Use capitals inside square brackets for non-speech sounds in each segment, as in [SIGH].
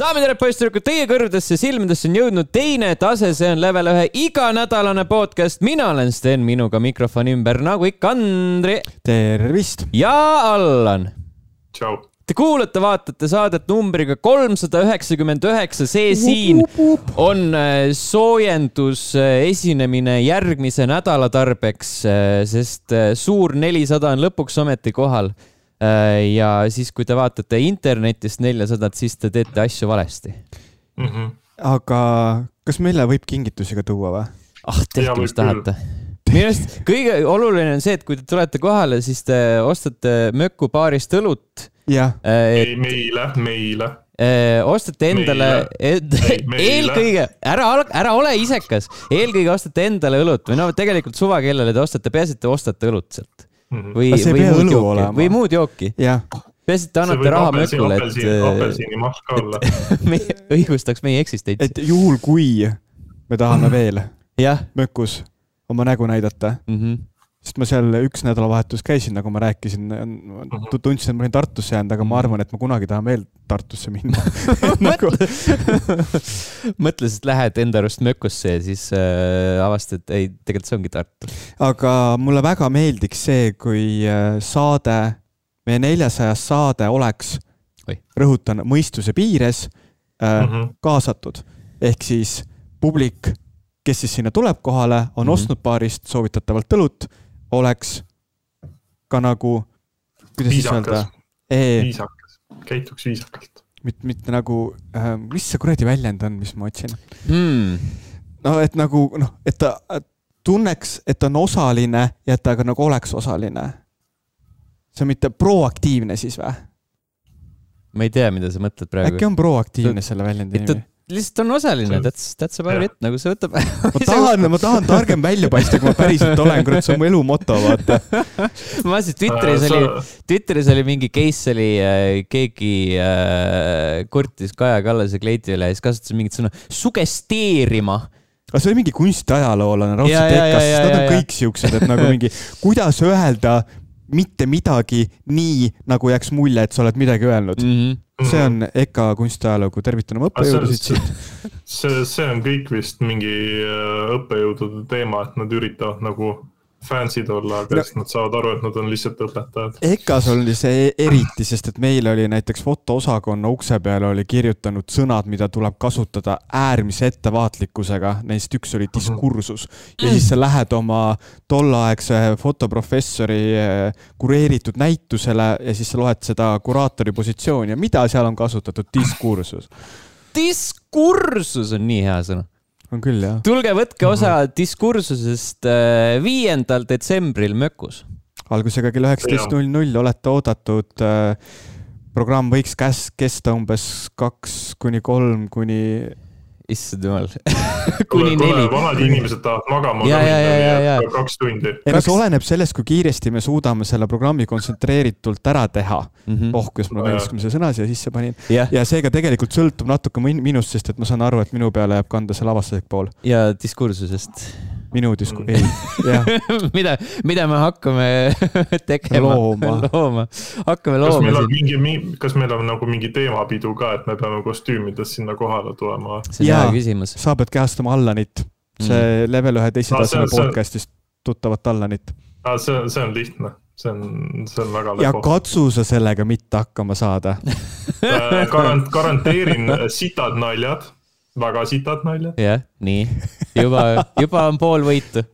daamid ja härrad, poisssüdrukud, teie kõrvadesse silmadesse on jõudnud teine tase, see on level ühe iganädalane podcast. mina olen Sten, minuga mikrofoni ümber nagu ikka Andri tervist! ja Allan. tšau. Te kuulate, vaatate saadet numbriga kolmsada üheksakümmend üheksa, see siin on äh, soojendus äh, esinemine järgmise nädala tarbeks, äh, sest suur nelisada on lõpuks ometi kohal ja siis, kui te vaatate internetist neljasadat, siis te teete asju valesti mm. -hmm. aga kas meile võib kingitusi ka tuua või? ah, tehke, mis tahate. minu arust kõige oluline on see, et kui te tulete kohale, siis te ostate Möku baarist õlut. ei, meile, meile ostate endale, [LAUGHS] eelkõige, ära, ära ole isekas, eelkõige ostate endale õlut või no tegelikult suva kellele te ostate, peaasi, et te ostate õlut sealt. Või, või muud jooki, või muud jooki. peaasi, et te annate raha mökule, et. apelsinimahl ka olla. [LAUGHS] meie, õigustaks meie eksistentsi. et juhul, kui me tahame veel [LAUGHS] mökus oma nägu näidata mm. -hmm sest ma seal üks nädalavahetus käisin, nagu ma rääkisin, tundsin, et ma olin Tartusse jäänud, aga ma Mhm. arvan, et ma kunagi tahan veel Tartusse minna [LAUGHS] nagu... mõtle, [LAUGHS] sest lähed enda arust mökusse ja siis äh, avastad, et ei, tegelikult see ongi Tartu. aga mulle väga meeldiks see, kui äh, saade, meie neljasajas saade oleks, rõhutan, mõistuse piires äh, mm -hmm. kaasatud. ehk siis publik, kes siis sinna tuleb kohale, on mm -hmm. ostnud baarist soovitatavalt õlut oleks ka nagu, kuidas siis öelda? viisakas, käituks viisakalt. mitte, mitte nagu äh,, mis see kuradi väljend on, mis ma otsin hmm.? no et nagu noh, et ta tunneks, et ta on osaline ja et ta ka nagu oleks osaline. see on mitte proaktiivne siis või? ma ei tea, mida sa mõtled praegu. äkki on proaktiivne selle väljendi nimi? Lihtsalt on osaline, that's, that's about it, nagu see võtab ma [LAUGHS] tahan, ma tahan targem välja paista, kui ma päriselt olen, kurat, see on mu elu moto, vaata. [LAUGHS] ma vaatasin Twitteris oli, Twitteris oli mingi case oli äh,, keegi äh, kurtis Kaja Kallase kleiti üle ja siis kasutas mingit sõna sugesteerima. Aga see oli mingi kunstiajaloolane raudselt EKA-s, sest nad on kõik siuksed, et nagu mingi, kuidas öelda mitte midagi nii, nagu jääks mulje, et sa oled midagi öelnud mm. -hmm see on EKA kunstiajalugu, tervitan oma õppejõudusid siit. see, see on kõik vist mingi äh, õppejõudude teema, et nad üritavad nagu fännsid olla, aga no, siis nad saavad aru, et nad on lihtsalt õpetajad. EKA-s oli see eriti, sest et meil oli näiteks fotoosakonna ukse peale oli kirjutanud sõnad, mida tuleb kasutada äärmise ettevaatlikkusega, neist üks oli diskursus. ja siis sa lähed oma tolleaegse fotoprofessori äh, kureeritud näitusele ja siis sa loed seda kuraatori positsiooni ja mida seal on kasutatud, diskursus. diskursus on nii hea sõna on küll, jah. tulge, võtke osa mm -hmm. diskursusest äh, viiendal detsembril Mökus. algusega kell üheksateist null null olete oodatud. Äh, programm võiks käs-, kesta umbes kaks kuni kolm kuni issand jumal [LAUGHS] kuni neli. vanad inimesed tahavad magama ja, ja, ja, ja, ja. kaks tundi. ei no see oleneb sellest, kui kiiresti me suudame selle programmi kontsentreeritult ära teha mm. -hmm. oh, kuidas mulle meeldis, kui ma selle sõna siia sisse panin yeah.. ja seega tegelikult sõltub natuke minust, sest et ma saan aru, et minu peale jääb kanda see lavastuslik pool. ja diskursusest minu disku- mm., ei, jah [LAUGHS] mida, mida me hakkame [LAUGHS] tegema? looma, [LAUGHS] looma., hakkame kas looma meil on mingi, kas meil on nagu mingi teemapidu ka, et me peame kostüümides sinna kohale tulema? see on hea küsimus. sa pead kehastama Allanit, see mm. level ühe teise taseme podcast'ist tuttavat Allanit. see, see on lihtne see on, see on väga ja katsu sa sellega mitte hakkama saada garant-, garanteerin sitad naljad väga sitad naljad. jah, nii, juba, juba on pool võitu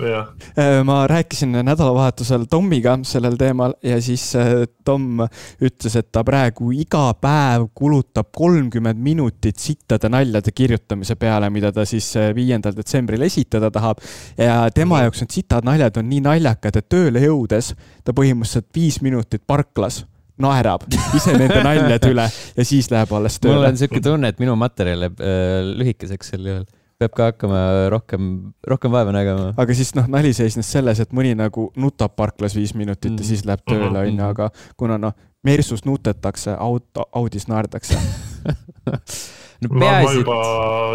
Äh, ma rääkisin nädalavahetusel Tomiga sellel teemal ja siis äh, Tom ütles, et ta praegu iga päev kulutab kolmkümmend minutit sittade naljade kirjutamise peale, mida ta siis äh, viiendal detsembril esitada tahab. ja tema jaoks need sitad naljad on nii naljakad, et tööle jõudes ta põhimõtteliselt viis minutit parklas naerab [LAUGHS] ise nende naljade üle ja siis läheb alles tööle. mul on siuke tunne, et minu materjal jääb äh, lühikeseks sel juhul peab ka hakkama rohkem, rohkem vaeva nägema. aga siis noh, nali seisnes selles, et mõni nagu nutab parklas viis minutit mm. ja siis läheb tööle, Mhm. onju, aga kuna noh, Mersus nutetakse, auto, Audis naerdakse [LAUGHS] no ma, ma juba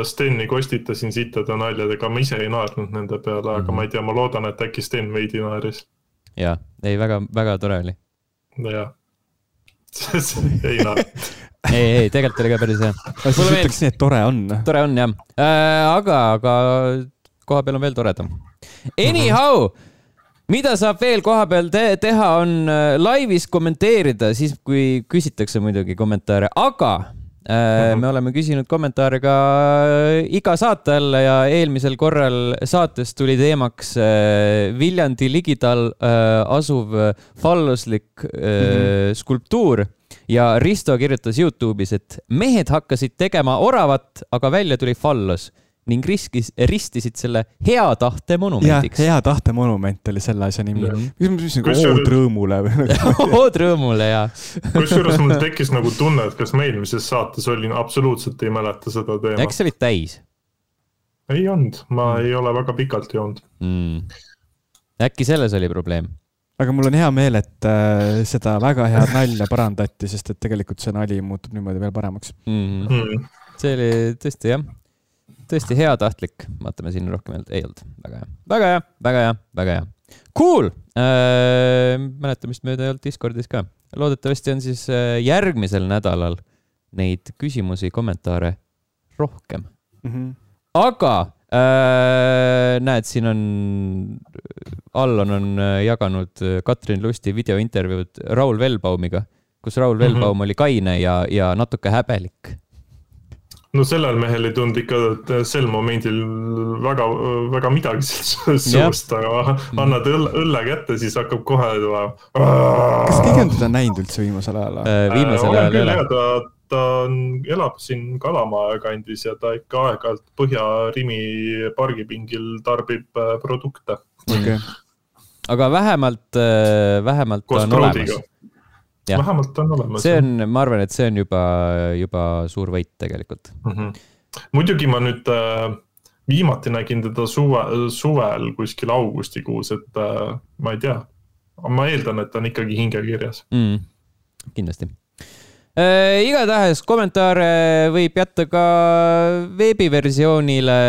Steni kostitasin sittade naljadega, ma ise ei naernud nende peale, aga Mhm. ma ei tea, ma loodan, et äkki Sten veidi naeris. jaa, ei väga, väga tore oli. jah [LAUGHS] ei naernud. ei, ei tegelikult oli ka päris hea. siis ütleks nii, et tore on. tore on jah äh,, aga, aga koha peal on veel toredam. Anyhow mida saab veel koha peal te teha, on äh, laivis kommenteerida, siis kui küsitakse muidugi kommentaare, aga. Me oleme küsinud kommentaare ka äh, iga saate alla ja eelmisel korral saates tuli teemaks äh, Viljandi ligidal asuv falluslik -hmm. skulptuur. Ja Risto kirjutas Youtube'is, et mehed hakkasid tegema oravat, aga välja tuli fallus ning riskis, ristisid selle hea tahte monumendiks. hea tahte monument oli selle asja nimi mm. -hmm. mis, mis nagu ood rõõmule või [LAUGHS] ood rõõmule, jaa. kusjuures mul [LAUGHS] tekkis nagu tunne, et kas me eelmises saates olin, absoluutselt ei mäleta seda teemat. eks sa olid täis? ei olnud, ma mm. ei ole väga pikalt joonud mm.. äkki selles oli probleem? aga mul on hea meel, et äh, seda väga head nalja parandati, sest et tegelikult see nali muutub niimoodi veel paremaks mm. -hmm. see oli tõesti jah tõesti heatahtlik, vaatame siin rohkem ei olnud, väga hea, väga hea, väga hea, väga hea. Cool äh,, mäletamist mööda ei olnud Discordis ka. loodetavasti on siis äh, järgmisel nädalal neid küsimusi, kommentaare rohkem mm. -hmm. aga äh, näed, siin on, Allan on äh, jaganud äh, Katrin Lusti videointervjuud Raul Velbaumiga, kus Raul Velbaum mm -hmm. oli kaine ja, ja natuke häbelik no sellel mehel ei tulnud ikka sel momendil väga, väga midagi suust, aga annad õlle, õlle kätte, siis hakkab kohe tulema. kas keegi on teda näinud üldse viimasel ajal äh,? viimasel ajal ei ole. ta, ta on, elab siin Kalamaja kandis ja ta ikka aeg-ajalt Põhja-Rimi pargipingil tarbib äh, produkte okay.. aga vähemalt, äh, vähemalt Koos on olemas vähemalt on olemas. see on, ma arvan, et see on juba, juba suur võit tegelikult mm. -hmm. muidugi ma nüüd äh, viimati nägin teda suve, suvel kuskil augustikuus, et äh, ma ei tea. ma eeldan, et ta on ikkagi hingekirjas mm,. kindlasti äh,. igatahes kommentaare võib jätta ka veebiversioonile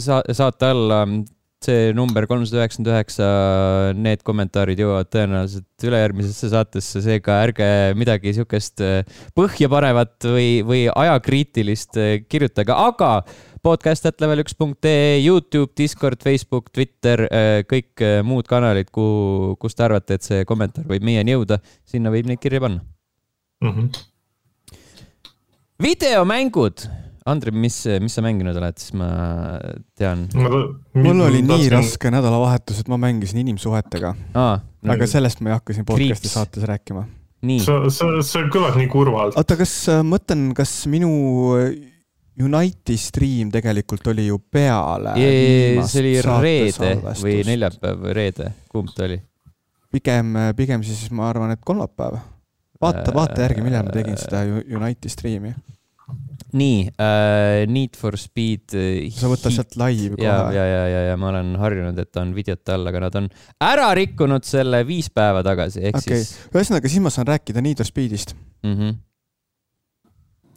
sa saate alla see number kolmsada üheksakümmend üheksa, need kommentaarid jõuavad tõenäoliselt ülejärgmisesse saatesse, seega ärge midagi sihukest äh, põhjapanevat või, või ajakriitilist äh, kirjutage, aga podcast.level1.ee, Youtube, Discord, Facebook, Twitter, äh, kõik muud kanalid, kuhu, kus te arvate, et see kommentaar võib meieni jõuda, sinna võib neid kirja panna mm. -hmm. videomängud Andri, mis, mis sa mänginud oled, siis ma tean. mul oli nii tahtsin... raske nädalavahetus, et ma mängisin inimsuhetega ah,. Aga sellest ma ei hakka siin podcast'i saates rääkima. sa, sa, see kõlab nii kurvalt. oota, kas, äh, mõtlen, kas minu Unite'i stream tegelikult oli ju peale? see oli reede või neljapäev või reede, kumb ta oli? pigem, pigem siis ma arvan, et kolmapäev. vaata, vaata järgi, millal ma tegin seda Unite'i stream'i nii uh,, Need for Speed uh,. sa võtad sealt laivi kohe. ja, ja, ja, ja, ja ma olen harjunud, et on videote all, aga nad on ära rikkunud selle viis päeva tagasi, ehk okay. siis. ühesõnaga, siis ma saan rääkida Need for Speedist mm. -hmm.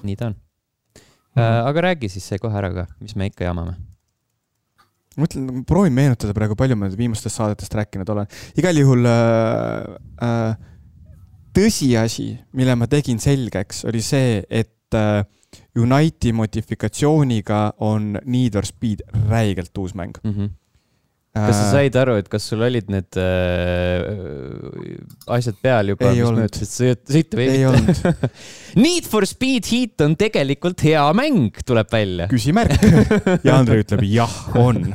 nii ta on mm. -hmm. Aga räägi siis see kohe ära ka, mis me ikka jamame mõtlen, proovin meenutada praegu, palju ma viimastest saadetest rääkinud olen. igal juhul äh, äh, tõsiasi, mille ma tegin selgeks, oli see, et äh, Unite'i modifikatsiooniga on Need for Speed räigelt uus mäng mm. -hmm kas sa said aru, et kas sul olid need äh, asjad peal juba, mis möödasid sõita või ei mitte? [LAUGHS] Need for Speed Heat on tegelikult hea mäng, tuleb välja. küsimärk [LAUGHS] ja Andrei ütleb jah, on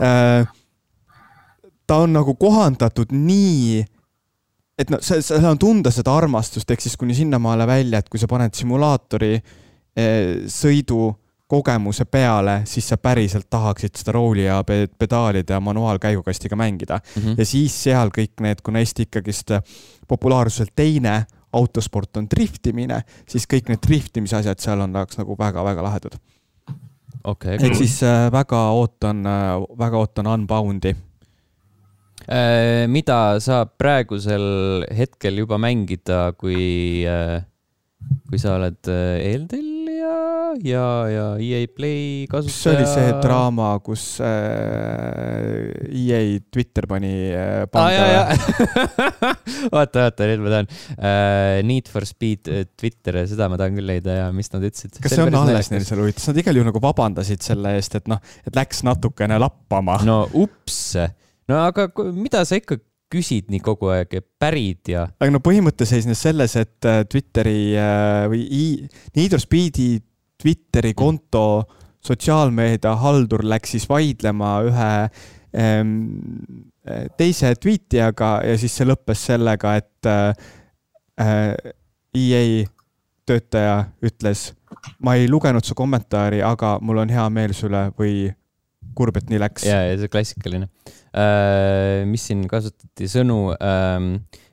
äh,. ta on nagu kohandatud nii, et no seal on tunda seda armastust, ehk siis kuni sinnamaale välja, et kui sa paned simulaatori äh, Eh, sõidukogemuse peale, siis sa päriselt tahaksid seda rooli ja pedaalide ja manuaalkäigukastiga mängida mm. -hmm. ja siis seal kõik need, kuna Eesti ikkagist populaarsuselt teine autosport on driftimine, siis kõik need driftimise asjad seal on tahaks nagu väga-väga lahedad okay,. ehk siis äh, väga ootan äh,, väga ootan Unboundi äh,. mida saab praegusel hetkel juba mängida, kui äh,, kui sa oled äh, eeltel ja, ja, ja EA Play kas kasutaja. see oli see draama, kus äh, EA Twitter pani äh, panga ja. oota, oota, nüüd ma tean uh,. Need for Speed äh, Twitter seda ma tahan küll leida ja mis nad ütlesid. kas see on alles neil seal huvitav, nad igal juhul nagu vabandasid selle eest, et noh, et läks natukene lappama no.. ups, no aga mida sa ikka küsid nii kogu aeg ja pärid ja aga no põhimõte seisnes selles, et äh, Twitteri äh, või i- Need for Speedi Twitteri konto sotsiaalmeedia haldur läks siis vaidlema ühe ähm, teise tweetijaga ja siis see lõppes sellega, et äh, EA töötaja ütles, ma ei lugenud su kommentaari, aga mul on hea meel su üle või kurb, et nii läks. ja, ja see klassikaline. Mis siin kasutati sõnu um,,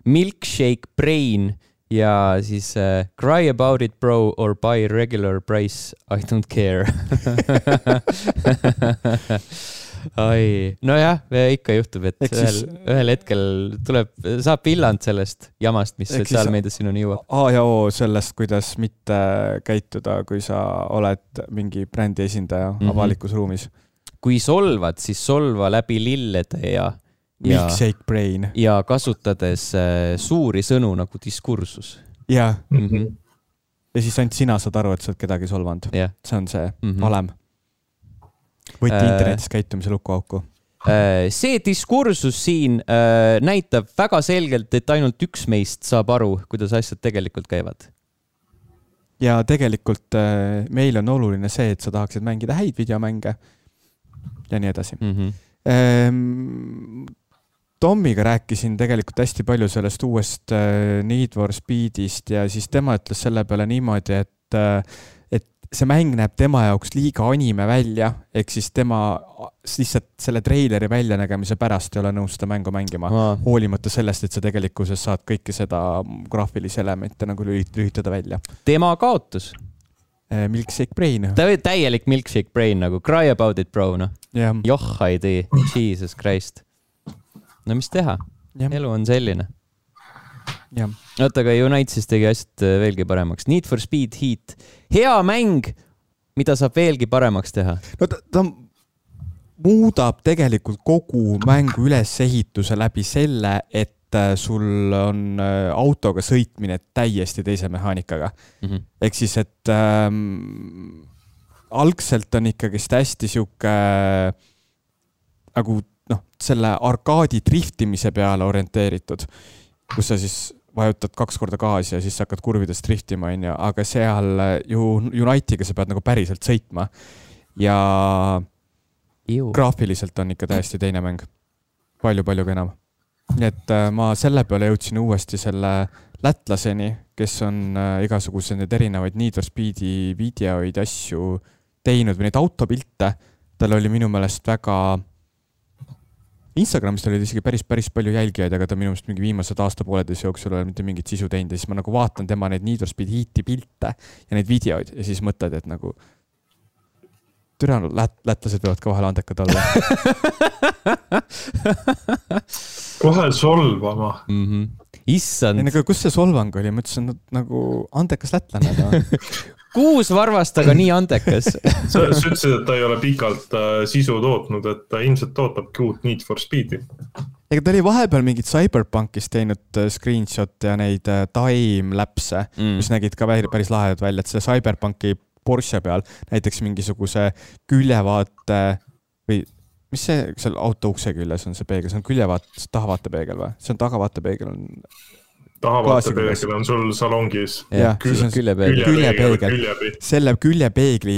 milkshake brain ja siis uh, cry about it bro or buy regular price, I don't care [LAUGHS] ai, nojah, ikka juhtub, et Ehk ühel siis-, ühel hetkel tuleb, saab pilland sellest jamast, mis sotsiaalmeedias sinuni jõuab. A ja O sellest, kuidas mitte käituda, kui sa oled mingi brändi esindaja mm. -hmm. avalikus ruumis. Kui solvad, siis solva läbi lillede ja, ja, Milkshake brain ja kasutades äh, suuri sõnu nagu diskursus ja, mm. -hmm. ja siis ainult sina saad aru, et sa oled kedagi solvanud. jah see on see mm. -hmm. valem. võti Äh, internetis käitumise lukuauku. Äh, see diskursus siin äh, näitab väga selgelt, et ainult üks meist saab aru, kuidas asjad tegelikult käivad. ja tegelikult meil on oluline see, et sa tahaksid mängida häid videomänge ja nii edasi Mm -hmm. Ehm, Tommiga rääkisin tegelikult hästi palju sellest uuest äh, Need for Speedist ja siis tema ütles selle peale niimoodi, et, et see mäng näeb tema jaoks liiga anime välja, ehk siis tema lihtsalt selle treileri väljanägemise pärast ei ole nõus seda mängu mängima. hoolimata sellest, et sa tegelikkuses saad kõike seda graafilisi elemente nagu lülit- lülitada välja. tema kaotus, Milkshake Brain, ta oli täielik milkshake brain nagu cry about it bro noh, jah, joh ei tee, jesus christ. no mis teha, jah, elu on selline. jah. oota, aga United'is tegi asjad äh, veelgi paremaks, Need for Speed Heat, hea mäng, mida saab veelgi paremaks teha. no ta, ta muudab tegelikult kogu mängu ülesehituse läbi selle, et äh, sul on äh, autoga sõitmine täiesti teise mehaanikaga. Mhm. ehk siis, et ähm, algselt on ikkagist hästi sihuke äh, nagu noh, selle arkaadi driftimise peale orienteeritud, kus sa siis vajutad kaks korda gaasi ja siis hakkad kurvides driftima, onju, aga seal ju Unite'iga sa pead nagu päriselt sõitma. ja graafiliselt on ikka täiesti teine mäng palju,. palju-palju enam. Nii et äh, ma selle peale jõudsin uuesti selle lätlaseni, kes on äh, igasuguseid neid erinevaid Need for Speedi videoid ja asju teinud või neid autopilte. tal oli minu meelest väga, Instagramist oli ta isegi päris, päris palju jälgijaid, aga ta minu meelest mingi viimased aasta-pooleteise jooksul ei ole mitte mingit sisu teinud ja siis ma nagu vaatan tema neid Need for Speed Heat'i pilte ja neid videoid ja siis mõtled, et nagu türa, lät-, lätlased võivad ka vahel andekad olla. kohe solvama. mm. -hmm. ei, issand, aga kus see solvang oli, ma ütlesin, et nagu andekas lätlane no. [LAUGHS] kuus varvast, aga nii andekas. sa, sa ütlesid, et ta ei ole pikalt äh, sisu tootnud, et ta ilmselt tootabki uut Need for Speed'i. ega ta oli vahepeal mingit Cyberpunkist teinud äh, screenshot'e ja neid äh, time-lapse, Mm. mis nägid ka päris lahedad välja, et see Cyberpunki Porsche peal näiteks mingisuguse küljevaate või mis see seal auto ukse küljes on, see peegel, see on küljevaat, tahavaatepeegel või? see on tahavaatepeegel on, tahavaatepeegel on sul salongis. jah, siis on küljepeegel. küljepeegel. küljepeegel. selle küljepeegli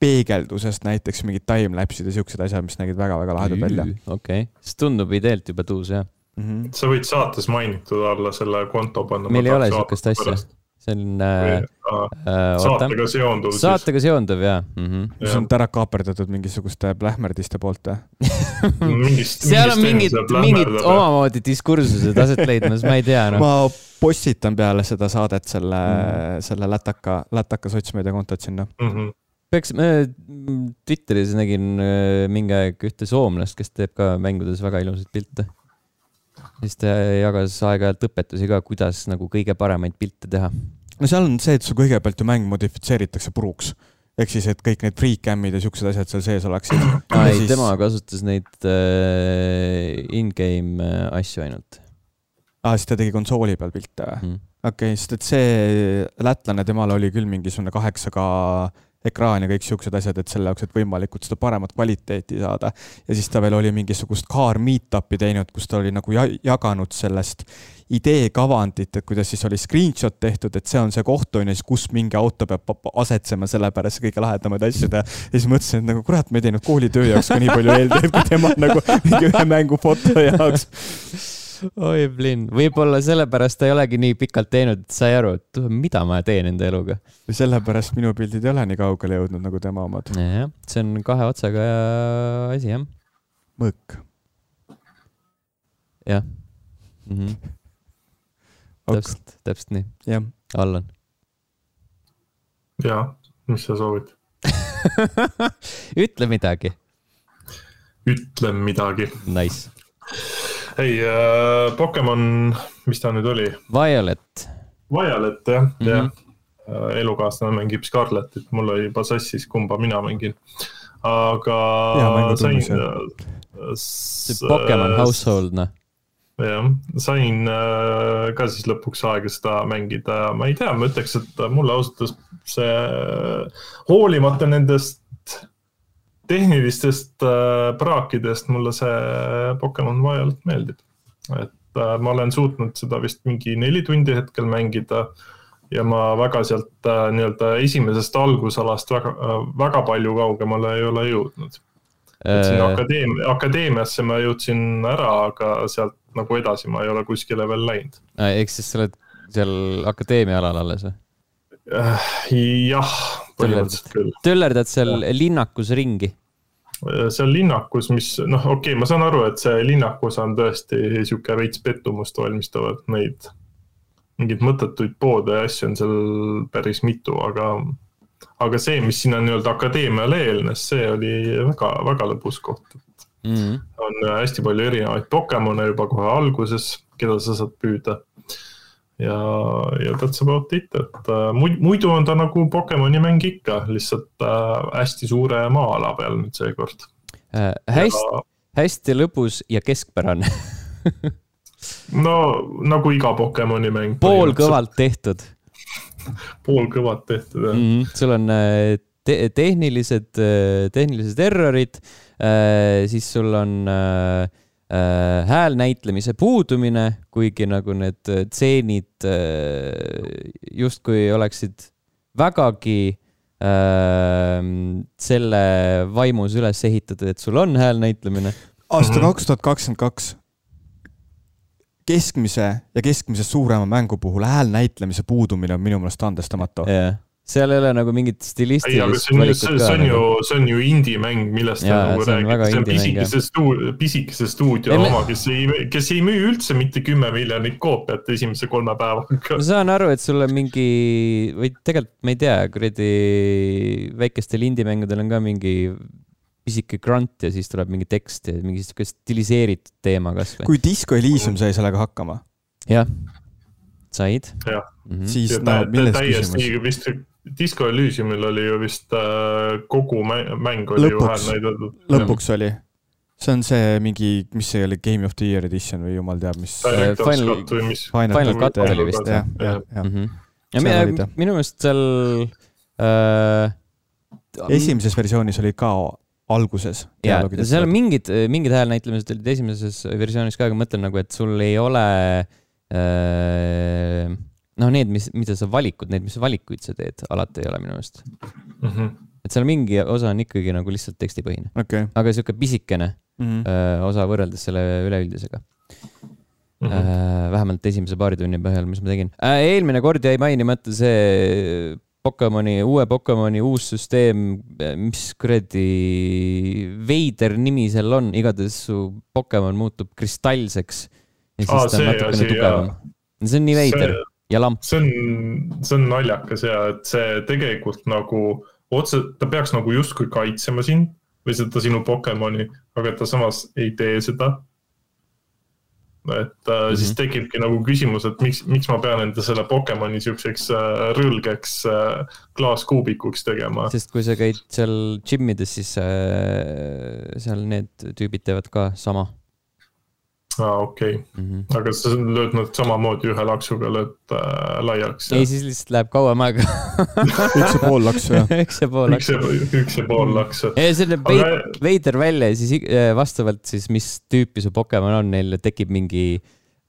peegeldusest näiteks mingid time-lapse'id ja siuksed asjad, mis nägid väga-väga lahedad välja. okei, see tundub ideelt juba tuus jah. Mm -hmm. sa võid saates mainitud alla selle konto panna. meil ei ole siukest asja. See on äh,, äh, saatega seonduv saatega seonduv ja mm. -hmm. see on ära kaaperdatud mingisuguste plähmerdiste poolt või? [LAUGHS] mingist. seal on mingid, mingid omamoodi diskursused aset leidmas, ma ei tea noh. ma postitan peale seda saadet selle Mm. mm., selle lätaka, lätaka sotsmeediakontot sinna. -hmm. peaks, Twitteris nägin äh, mingi aeg ühte soomlast, kes teeb ka mängudes väga ilusaid pilte. siis ta jagas aeg-ajalt õpetusi ka, kuidas nagu kõige paremaid pilte teha. No seal on see, et sul kõigepealt ju mäng modifitseeritakse puruks ehk siis, et kõik need free cam'id ja siuksed asjad seal sees oleksid. aa ei siis..., tema kasutas neid äh, in-game äh, asju ainult. aa, siis ta tegi konsooli peal pilte või mm.? okei okay,, sest et see lätlane, temal oli küll mingisugune kaheksa K ekraan ja kõik siuksed asjad, et selle jaoks, et võimalikult seda paremat kvaliteeti saada. ja siis ta veel oli mingisugust car meetup'i teinud, kus ta oli nagu jaganud sellest idee kavandit, et kuidas siis oli screenshot tehtud, et see on see koht on ju, siis kus mingi auto peab asetsema, sellepärast kõige lahedamaid asju teha. ja siis mõtlesin, et nagu kurat, me ei teinud koolitöö jaoks ka nii palju eeltööd kui tema nagu mingi ühe mängu foto jaoks oi, Blin, võib-olla sellepärast ta ei olegi nii pikalt teinud, et sai aru, et mida ma teen enda eluga. või sellepärast minu pildid ei ole nii kaugele jõudnud nagu tema omad. jah, see on kahe otsaga asi, jah. mõõk. jah mm -hmm täpselt, täpselt nii. jah. Allan. jaa, mis sa soovid [LAUGHS] ütle midagi. ütlen midagi. Nice. Ei äh,, Pokemon, mis ta nüüd oli? Violet. Violet jah mm, -hmm. jah äh, elukaaslane mängib Scarletit, mul oli juba sassis, kumba mina mängin. aga sain. see Pokemon Household noh jah, sain äh, ka siis lõpuks aega seda mängida, ma ei tea, ma ütleks, et mulle ausalt öeldes see hoolimata nendest tehnilistest äh, praakidest mulle see Pokemon Violet meeldib. et äh, ma olen suutnud seda vist mingi neli tundi hetkel mängida ja ma väga sealt nii-öelda esimesest algusalast väga, väga palju kaugemale ei ole jõudnud. et sinna akadeemia, akadeemiasse ma jõudsin ära, aga sealt nagu edasi ma ei ole kuskile veel läinud. ehk siis sa oled seal akadeemia alal alles või? Äh, jah, küll. töllerdad seal linnakus ringi? Äh, seal linnakus, mis noh, okei okay,, ma saan aru, et see linnakus on tõesti sihuke veits pettumust valmistavad neid mingeid mõttetuid poode ja asju on seal päris mitu, aga, aga see, mis sinna nii-öelda akadeemiale eelnes, see oli väga, väga lõbus koht mm. -hmm. on äh, hästi palju erinevaid Pokemone juba kohe alguses, keda sa saad püüda. Ja, ja that's about it, et äh, muidu on ta nagu Pokemoni mäng ikka, lihtsalt äh, hästi suure maa-ala peal nüüd seekord äh,. hästi ja..., hästi lõbus ja keskpärane [LAUGHS] no nagu iga Pokemoni mäng. poolkõvalt tehtud [LAUGHS] poolkõvad tehtud, jah mm. -hmm. sul on äh, te tehnilised, tehnilised errorid siis sul on äh, äh, häälnäitlemise puudumine, kuigi nagu need tseenid justkui oleksid vägagi selle vaimus üles ehitatud, et sul on häälnäitlemine. aasta mhm. kaks tuhat kakskümmend kaks keskmise ja keskmisest suurema mängu puhul häälnäitlemise puudumine on minu meelest andestamatu yeah seal ei ole nagu mingit stilistilist valikut ka. see on ju, nagu. see on ju indie-mäng, millest te nagu räägite, see on pisikese stuudio, pisikese stuudio oma, kes ei, kes ei müü üldse mitte kümme miljonit koopiat esimese kolme päevaga. ma saan aru, et sul on mingi, või tegelikult ma ei tea, kuradi väikestel indie-mängudel on ka mingi pisike grunt ja siis tuleb mingi tekst ja mingi sihuke stiliseeritud teema kasvõi. kui Disco Elysium sai sellega hakkama? jah, said. mm -hmm. siis no milles küsimus? vist Disco Elysiumil oli ju vist äh, kogu mäng oli lõpuks, ju häälnäidatud. lõpuks oli. see on see mingi, mis see oli, Game of the Year edition või jumal teab, mis. Final, Final Cut oli vist jah, jah, jah. Mhm. ja minu, minu meelest seal äh,. esimeses versioonis oli ka alguses. ja, seal on mingid, mingid häälnäitlemised olid esimeses versioonis ka, aga ma mõtlen nagu, et sul ei ole äh, noh, need, mis, mida sa valikud, need, mis valikuid sa teed, alati ei ole minu meelest mm. -hmm. et seal mingi osa on ikkagi nagu lihtsalt tekstipõhine okay.. aga sihuke pisikene mm -hmm. öö, osa võrreldes selle üleüldisega mm. -hmm. vähemalt esimese paari tunni põhjal, mis ma tegin. eelmine kord jäi mainimata see Pokemoni, uue Pokemoni uus süsteem, mis kuradi veider nimi seal on, igatahes su Pokemon muutub kristallseks. ja siis Aa, ta on natukene tugevam. see on nii veider see ja lamp. see on, see on naljakas ja et see tegelikult nagu otse, ta peaks nagu justkui kaitsema sind või seda sinu Pokemoni, aga ta samas ei tee seda. et äh, mm -hmm. siis Mhm. tekibki nagu küsimus, et miks, miks ma pean enda selle Pokemoni siukseks äh, rõlgeks äh, klaaskuubikuks tegema. sest kui sa käid seal džimmides, siis äh, seal need tüübid teevad ka sama aa, okei. -hmm. aga sa lööd nad samamoodi ühe laksuga lööd äh, laiaks. ei, siis lihtsalt läheb kauem aega. [LAUGHS] üks ja pool laksu jah. [LAUGHS] üks ja pool ja, üks ja pool laksu. ei, see näeb Aga- veid, veider välja ja siis äh, vastavalt siis, mis tüüpi su Pokemon on, neil tekib mingi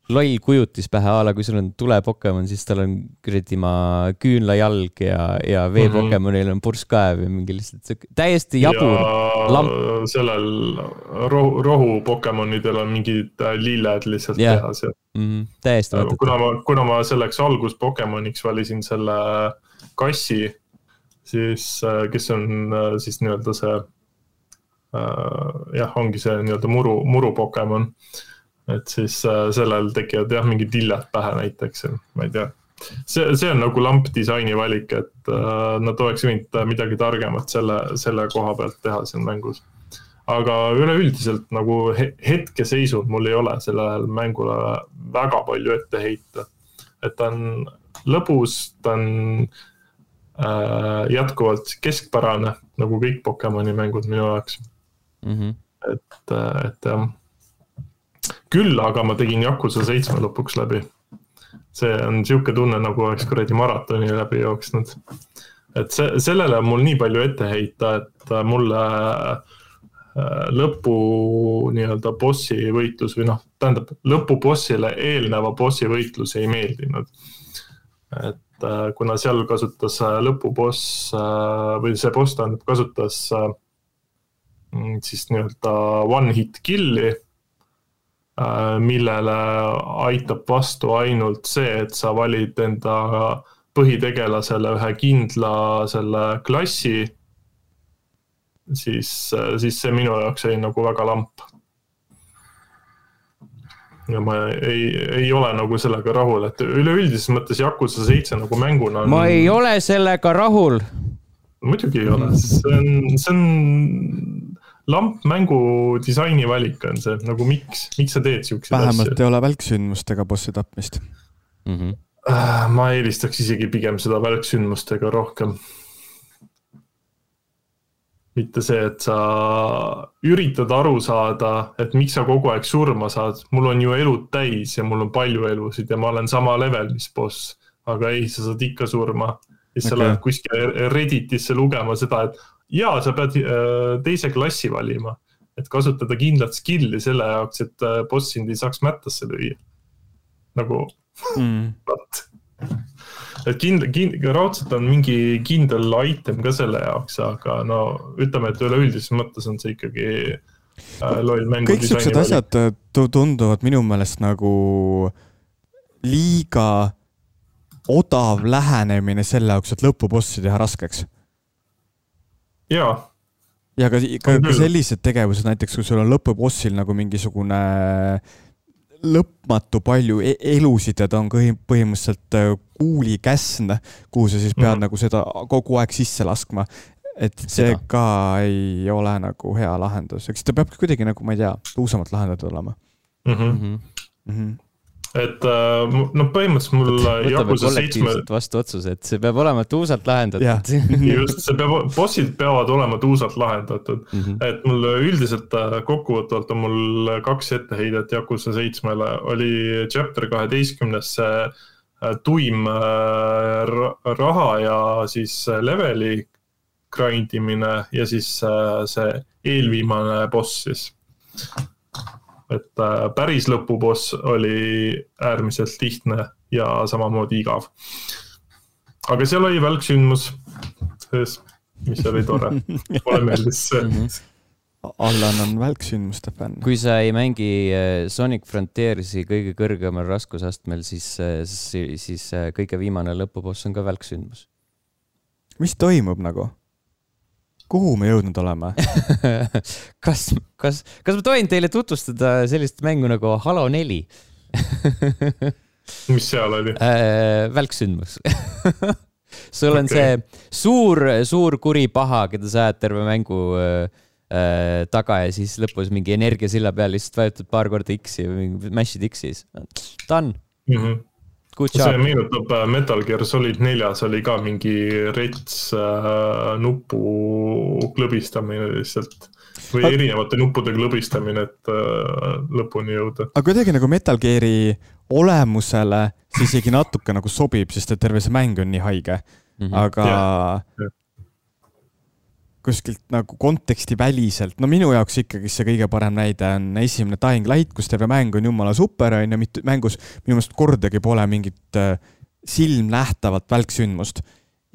loll kujutis pähe a la, kui sul on tule Pokemon, siis tal on kuradi ma küünlajalg ja, ja vee Mhm. Pokemonil on purskkaev ja mingi lihtsalt siuke täiesti jabur. lamp. ja sellel rohu, rohu Pokemonidel on mingid äh, lilled lihtsalt Jah. kehas ja Mm -hmm. täiesti mõttetu. kuna ma, kuna ma selleks algus Pokemoniks valisin selle kassi, siis, kes on äh, siis nii-öelda see äh, jah, ongi see nii-öelda muru, muru Pokemon. Et siis äh, sellel tekivad jah, mingid lilled pähe näiteks, ma ei tea. see, see on nagu lamp disaini valik, et äh, nad oleks võinud midagi targemat selle, selle koha pealt teha siin mängus. aga üleüldiselt nagu he hetkeseisul mul ei ole sellele mängule väga palju ette heita. et ta on lõbus, ta on äh, jätkuvalt keskpärane, nagu kõik Pokemoni mängud minu jaoks, Mm -hmm. et, et jah. Küll aga ma tegin Yakuza seitsme lõpuks läbi. see on sihuke tunne, nagu oleks kuradi maratoni läbi jooksnud. et see, sellele on mul nii palju ette heita, et mulle äh, lõpu nii-öelda bossi võitlus või noh, tähendab lõpubossile eelneva bossi võitlus ei meeldinud. et äh, kuna seal kasutas äh, lõpuboss äh, või see boss tähendab, kasutas äh, mm, siis nii-öelda one hit kill'i, millele aitab vastu ainult see, et sa valid enda põhitegelasele ühe kindla selle klassi, siis, siis see minu jaoks jäi nagu väga lamp. ja ma ei, ei ole nagu sellega rahul, et üleüldises mõttes Yakuza seitse nagu mänguna on... ma ei ole sellega rahul. muidugi ei ole, see on, see on lamp mängu disaini valik on see, nagu miks, miks sa teed siukseid vähemalt asju? ei ole välksündmustega bossi tapmist. Mm -hmm. Äh, ma eelistaks isegi pigem seda välksündmustega rohkem. mitte see, et sa üritad aru saada, et miks sa kogu aeg surma saad, mul on ju elud täis ja mul on palju elusid ja ma olen sama level, mis boss, aga ei, sa saad ikka surma. siis sa Okei. lähed kuskile Redditisse lugema seda, et jaa, sa pead äh, teise klassi valima, et kasutada kindlat skill'i selle jaoks, et äh, boss sind ei saaks mättasse lüüa. nagu Mm. vot. et kindel, kindel, raudselt on mingi kindel item ka selle jaoks, aga no ütleme, et üleüldises mõttes on see ikkagi äh, loll mängu kõik siuksed asjad äh, tu- tunduvad minu meelest nagu liiga odav lähenemine selle jaoks, et lõpubossi teha raskeks. jaa, ja ka, ka, ka sellised tegevused, näiteks kui sul on lõpubossil nagu mingisugune lõpmatu palju e elusid ja ta on põhimõtteliselt äh, kuulikäsn, kuhu sa siis pead mm. -hmm. nagu seda kogu aeg sisse laskma. et see Seda. ka ei ole nagu hea lahendus, eks ta peab kuidagi nagu, ma ei tea, tuusamalt lahendatud olema mm. -hmm. Mm -hmm. mm. -hmm. et äh, mu- no põhimõtteliselt mul äh, võtame Yakuza seitsme, vastu otsuse, et see peab olema tuusalt lahendatud. [LAUGHS] just, see peab, bossid peavad olema tuusalt lahendatud. Mhm. et mul üldiselt äh, kokkuvõtvalt on mul kaks etteheidet Yakuza seitsmele, oli chapter kaheteistkümnes see äh, tuim äh, ra- raha ja siis äh, leveli grind imine ja siis äh, see eelviimane boss siis. Et äh, päris lõpuboss oli äärmiselt lihtne ja samamoodi igav. aga seal oli välksündmus sees, mis oli tore, [LAUGHS] mulle meeldis see Mhm. Allan on välksündmuste fänn. kui sa ei mängi äh, Sonic Frontiersi kõige kõrgemal raskusastmel, siis, siis, siis äh, kõige viimane lõpuboss on ka välksündmus. mis toimub nagu? Kuhu me jõudnud oleme? [LAUGHS] kas, kas, kas ma tohin teile tutvustada sellist mängu nagu Halo neli [LAUGHS] mis seal oli? äh,? välksündmus [LAUGHS] sul on okay. see suur, suur kuri paha, keda sa ajad terve mängu äh, äh, taga ja siis lõpus mingi energiasilla peal lihtsalt vajutad paar korda X-i või mash'id X-i, siis done mm. -hmm. See meenutab äh, Metal Gear Solid neljas oli ka mingi rets äh, nupu klõbistamine lihtsalt või Aga- erinevate nuppude klõbistamine, et äh, lõpuni jõuda. aga kuidagi nagu Metal Gear'i olemusele see isegi natuke nagu sobib, sest et terve see mäng on nii haige, Mhm. aga. Kuskilt nagu kontekstiväliselt, no minu jaoks ikkagi see kõige parem näide on esimene Dying Light, kus terve mäng on jumala super, on ju, mitte mängus minu meelest kordagi pole mingit äh, silmnähtavat välksündmust.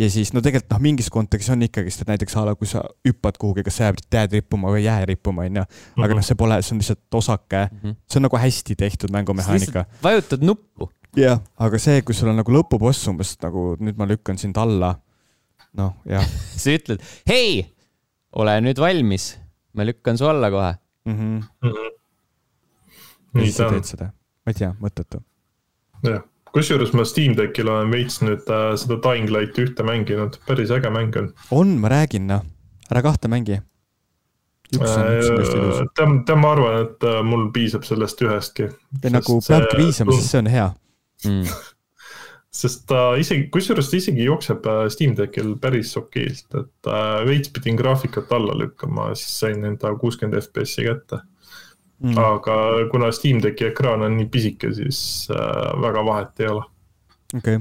ja siis no tegelikult noh, mingis kontekstis on ikkagist, et näiteks a la kui sa hüppad kuhugi, kas sa jääd, jääd rippuma või ei jää rippuma, on ju. aga noh, see pole, see on lihtsalt osake, Mhm. see on nagu hästi tehtud mängumehaanika. vajutad nuppu. jah, aga see, kui sul on nagu lõpuboss umbes nagu nüüd ma lükkan sind alla. noh, jah [LAUGHS] sa ütled, hei, ole nüüd valmis, ma lükkan su alla kohe. mm. -hmm. nii siis sa ta on teed, seda, ma ei tea, mõttetu. jah. kusjuures ma Steam Deckil olen veits nüüd äh, seda Dying Lighti ühte mänginud, päris äge mäng on. on, ma räägin noh, ära kahte mängi. hästi ilus. tead, tead, ma arvan, et äh, mul piisab sellest ühestki. nagu peabki piisama, sest see on hea. Mm. [LAUGHS] sest ta isegi, kusjuures ta isegi jookseb äh, Steam Deckil päris okeilt, et äh, veits pidin graafikat alla lükkama, siis sain enda kuuskümmend FPS-i kätte. Mm. aga kuna Steam Decki ekraan on nii pisike, siis äh, väga vahet ei ole. okei,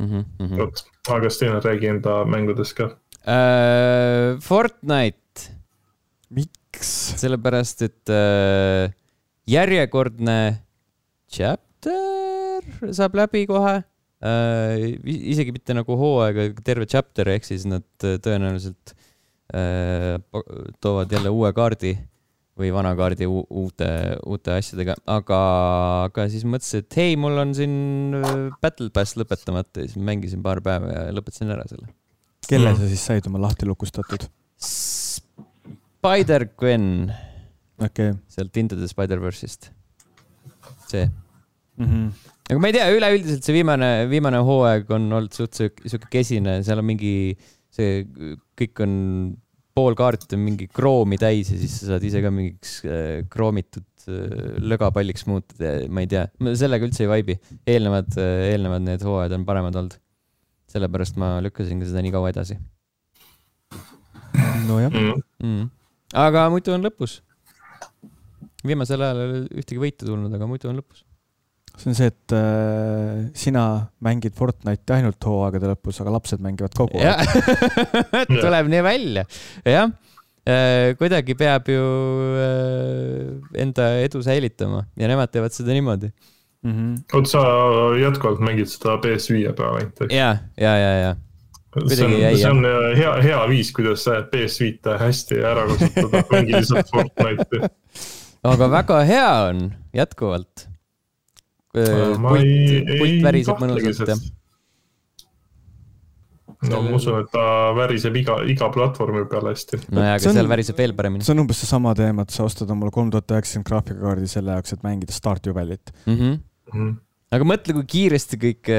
Mm -hmm. vot, aga Sten, räägi enda mängudest ka. uh,. Fortnite, miks? sellepärast et uh, järjekordne chapter saab läbi kohe uh,. isegi mitte nagu hooaega, terve chapter, ehk siis nad äh, tõenäoliselt uh, toovad jälle uue kaardi või vana kaardi uute, uute asjadega, aga, aga siis mõtlesin, et hei, mul on siin äh, Battle Pass lõpetamata ja siis mängisin paar päeva ja lõpetasin ära selle. kelle Mm. sa siis said oma lahti lukustatud? Spider-Gwen okei sealt Into the Spider-verse'ist. see, mm. -hmm. Aga ma ei tea, üleüldiselt see viimane, viimane hooaeg on olnud suht sihuke sihuke kesine, seal on mingi, see kõik on, pool kaarti on mingi kroomi täis ja siis sa saad ise ka mingiks äh, kroomitud äh, lögapalliks muutuda ja ma ei tea, sellega üldse ei vaibi. eelnevad, eelnevad need hooajad on paremad olnud. sellepärast ma lükkasin ka seda nii kaua edasi nojah, Mm. mm.. aga muidu on lõpus. viimasel ajal ei ole ühtegi võitu tulnud, aga muidu on lõpus. See on see, et äh, sina mängid Fortnite'i ainult hooaegade lõpus, aga lapsed mängivad kogu aeg. [LAUGHS] tuleb nii välja, jah. kuidagi peab ju äh, enda edu säilitama ja nemad teevad seda niimoodi. Mm -hmm. oot, sa jätkuvalt mängid seda PS5 peal ainult, eks? ja, ja, ja, ja see kuidagi on, see on äh, hea, hea viis, kuidas sa PS5-e hästi ära kasutada, mängi lihtsalt Fortnite'i. aga väga hea on jätkuvalt. ei, pult ei väriseb mõnusalt ja no ma usun, et ta väriseb iga, iga platvormi peal hästi. nojah, See aga on- seal väriseb veel paremini see on umbes seesama teema, et sa ostad omale kolm tuhat üheksakümmend graafikakaardi selle jaoks, et mängida startjubelit. mm. -hmm. Mhm. Aga mõtle, kui kiiresti kõik,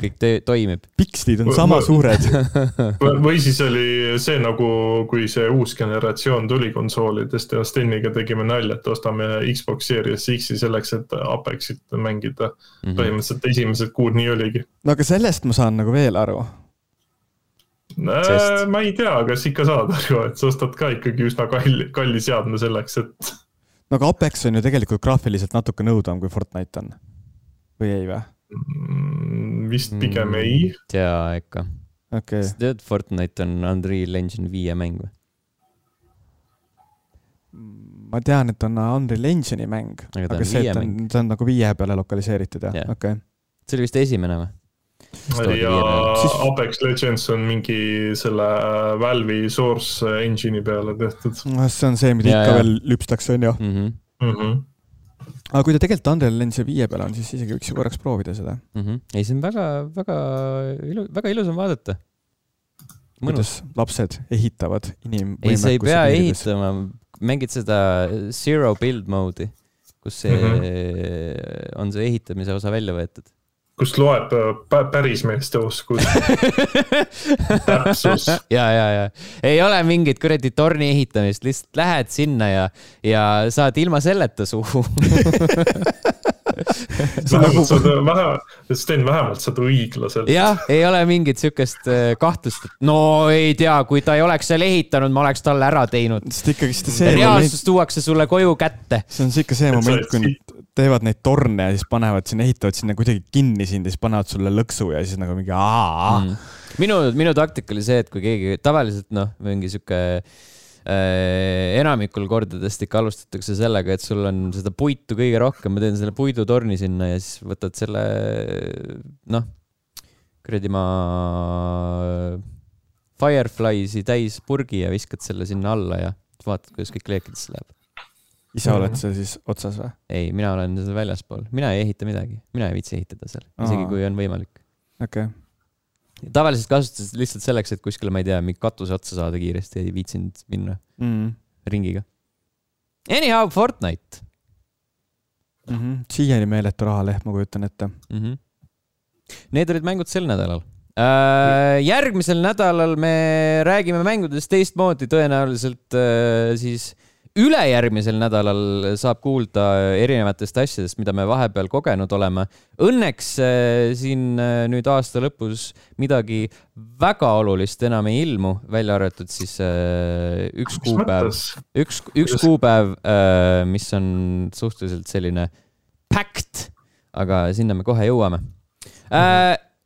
kõik töö- toimib. pikslid on Ma- sama ma- suured. [LAUGHS] või siis oli see nagu, kui see uus generatsioon tuli konsoolidest ja Steniga tegime nalja, et ostame Xbox Series X-i selleks, et Apexit mängida. Mhm. põhimõtteliselt esimesed kuud nii oligi. no aga sellest ma saan nagu veel aru. Sest- ma ei tea, kas ikka saad aru, et sa ostad ka ikkagi üsna kalli, kalli seadme selleks, et no aga Apex on ju tegelikult graafiliselt natuke nõudvam kui Fortnite on. Või ei või? mm, vist pigem ei. tea ikka. okei sa tead, Fortnite on Unreal Engine viie mäng või? ma tean, et on Unreal Engine'i mäng, Aga aga on see, et on, ta on nagu viie peale lokaliseeritud jah yeah., okei okay.. see oli vist esimene või? ja. Siis- Apex Legends on mingi selle Valve'i source engine'i peale tehtud see on see, mida Ja, ikka ja. veel lüpstakse, on ju. mm. -hmm. mm. -hmm. Aga kui ta tegelikult Unreal Engine viie peal on, siis isegi võiks ju korraks proovida seda. Mm -hmm. ei, see on väga, väga ilu-, väga ilus on vaadata. kuidas lapsed ehitavad inimvõimekuse ei, sa ei pea. ehitama, mängid seda zero build mode'i, kus see mm. -hmm. on see ehitamise osa välja võetud. Kust loeb äh, päris meeste oskus [LAUGHS] täpsus. ja, ja, ja. Ei ole mingit kuradi torni ehitamist, lihtsalt lähed sinna ja, ja saad ilma selleta suhu [LAUGHS] [LAUGHS] vähemalt nagu... saad vähe, Sten, vähemalt saad õiglaselt. jah, ei ole mingit sihukest äh, kahtlust, et no ei tea, kui ta ei oleks seal ehitanud, ma oleks talle ära teinud. sest ikkagist see. reaalsus moment... tuuakse sulle koju kätte. see on ikka see moment, kui nad teevad neid torne ja siis panevad sinna, ehitavad sinna kuidagi kinni sind ja siis panevad sulle lõksu ja siis nagu mingi aa mm.. minu, minu taktika oli see, et kui keegi tavaliselt noh, mingi sihuke äh, enamikul kordadest ikka alustatakse sellega, et sul on seda puitu kõige rohkem, ma teen selle puidutorni sinna ja siis võtad selle noh, kuradi ma Firefly'si täis purgi ja viskad selle sinna alla ja vaatad, kuidas kõik leekidesse läheb. Ise oled seal siis otsas või? ei, mina olen seal väljaspool, mina ei ehita midagi, mina ei viitsi ehitada seal, isegi kui on võimalik. okei. okay.. Tavaliselt kasutasin lihtsalt selleks, et kuskile, ma ei tea, mingi katuse otsa saada kiiresti, ei viitsinud minna mm. ringiga. Anyhow, Fortnite mm. -hmm. siiani meeletu rahalehm, ma kujutan ette mm. -hmm. Need olid mängud sel nädalal äh,. järgmisel nädalal me räägime mängudest teistmoodi, tõenäoliselt äh, siis ülejärgmisel nädalal saab kuulda erinevatest asjadest, mida me vahepeal kogenud oleme. Õnneks äh, siin äh, nüüd aasta lõpus midagi väga olulist enam ei ilmu, välja arvatud siis äh, üks kuupäev, üks, üks kuupäev, mis on suhteliselt selline packed, aga sinna me kohe jõuame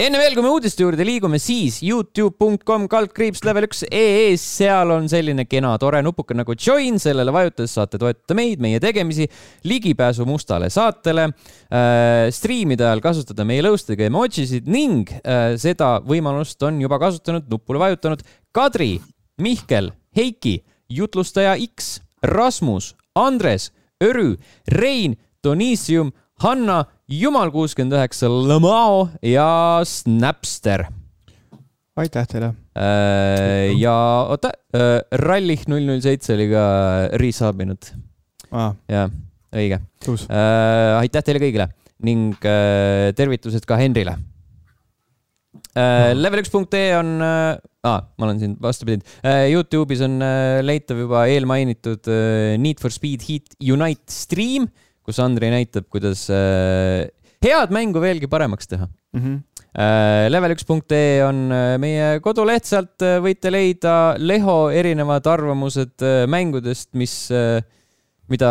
enne veel, kui me uudiste juurde liigume, siis Youtube.com kaldkriips level üks ee, seal on selline kena tore nupuke nagu join, sellele vajutades saate toetada meid, meie tegemisi, ligipääsu mustale saatele äh,, striimide ajal kasutada meie lõustega emojisid ning äh, seda võimalust on juba kasutanud, nupule vajutanud Kadri, Mihkel, Heiki, jutlustaja X, Rasmus, Andres, Örü, Rein, Donissium, Hanna Jumal kuuskümmend üheksa, Lamao ja Snapster. aitäh teile. Äh, ja oota, äh, Rallih null null seitse oli ka resub'inud ah.. jah, õige. Äh, aitäh teile kõigile ning tervitused ka Henrile. Level1.ee on ah,, ma olen siin vastupidi. Youtube'is on leitav juba eelmainitud Need for Speed Heat Unite stream kus Andrei näitab, kuidas äh, head mängu veelgi paremaks teha mm. -hmm. Level1.ee on äh, meie koduleht, sealt võite leida Leho erinevad arvamused mängudest, mis, mida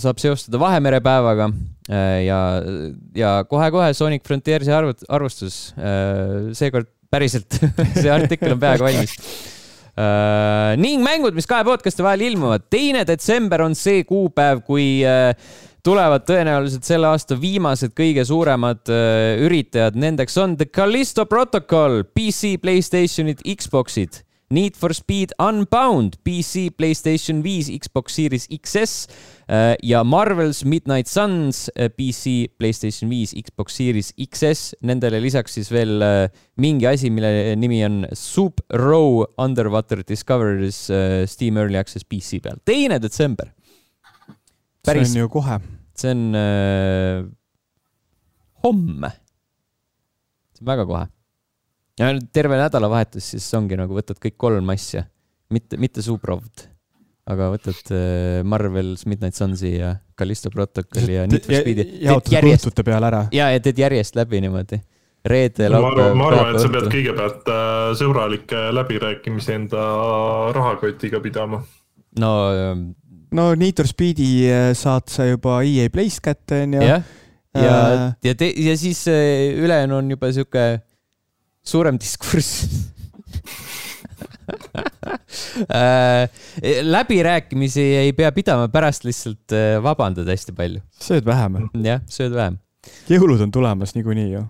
saab seostada Vahemere päevaga ja, ja kohe-kohe Sonic Frontiersi arvut-, arvustus. seekord päriselt [LAUGHS] see artikkel on peaaegu valmis Uh, ning mängud, mis kahe podcast'i vahel ilmuvad. teine detsember on see kuupäev, kui uh, tulevad tõenäoliselt selle aasta viimased kõige suuremad uh, üritajad. Nendeks on The Callisto Protocol, PC, Playstationid, Xboxid. Need for Speed Unbound, PC, Playstation viis, Xbox Series XS uh, ja Marvel's Midnight Suns, uh, PC, Playstation viis, Xbox Series XS. Nendele lisaks siis veel mingi asi, mille nimi on Soup Row Underwater Discoveries Steam Early Access PC peal. teine detsember päris. see on ju kohe. see on äh, homme. see on väga kohe. ja terve nädalavahetus, siis ongi nagu võtad kõik kolm asja, mitte, mitte Suprovd, aga võtad äh, Marvel's Midnight Sunsi ja Callisto Protocolli ja Need for Speed'i. jaotad õhtute peale ära. ja, ja teed järjest läbi niimoodi reede, laupäev. ma arvan, et sa pead kõigepealt äh, sõbralikke läbirääkimisi enda rahakotiga pidama. no no Need for Speedi äh, saad sa juba EA Play's kätte, onju. jah, ja äh,, ja, ja, ja siis äh, ülejäänu on juba sihuke suurem diskurss [LAUGHS] läbirääkimisi ei pea pidama, pärast lihtsalt vabandad hästi palju. sööd vähem. jah, sööd vähem. jõulud on tulemas niikuinii ju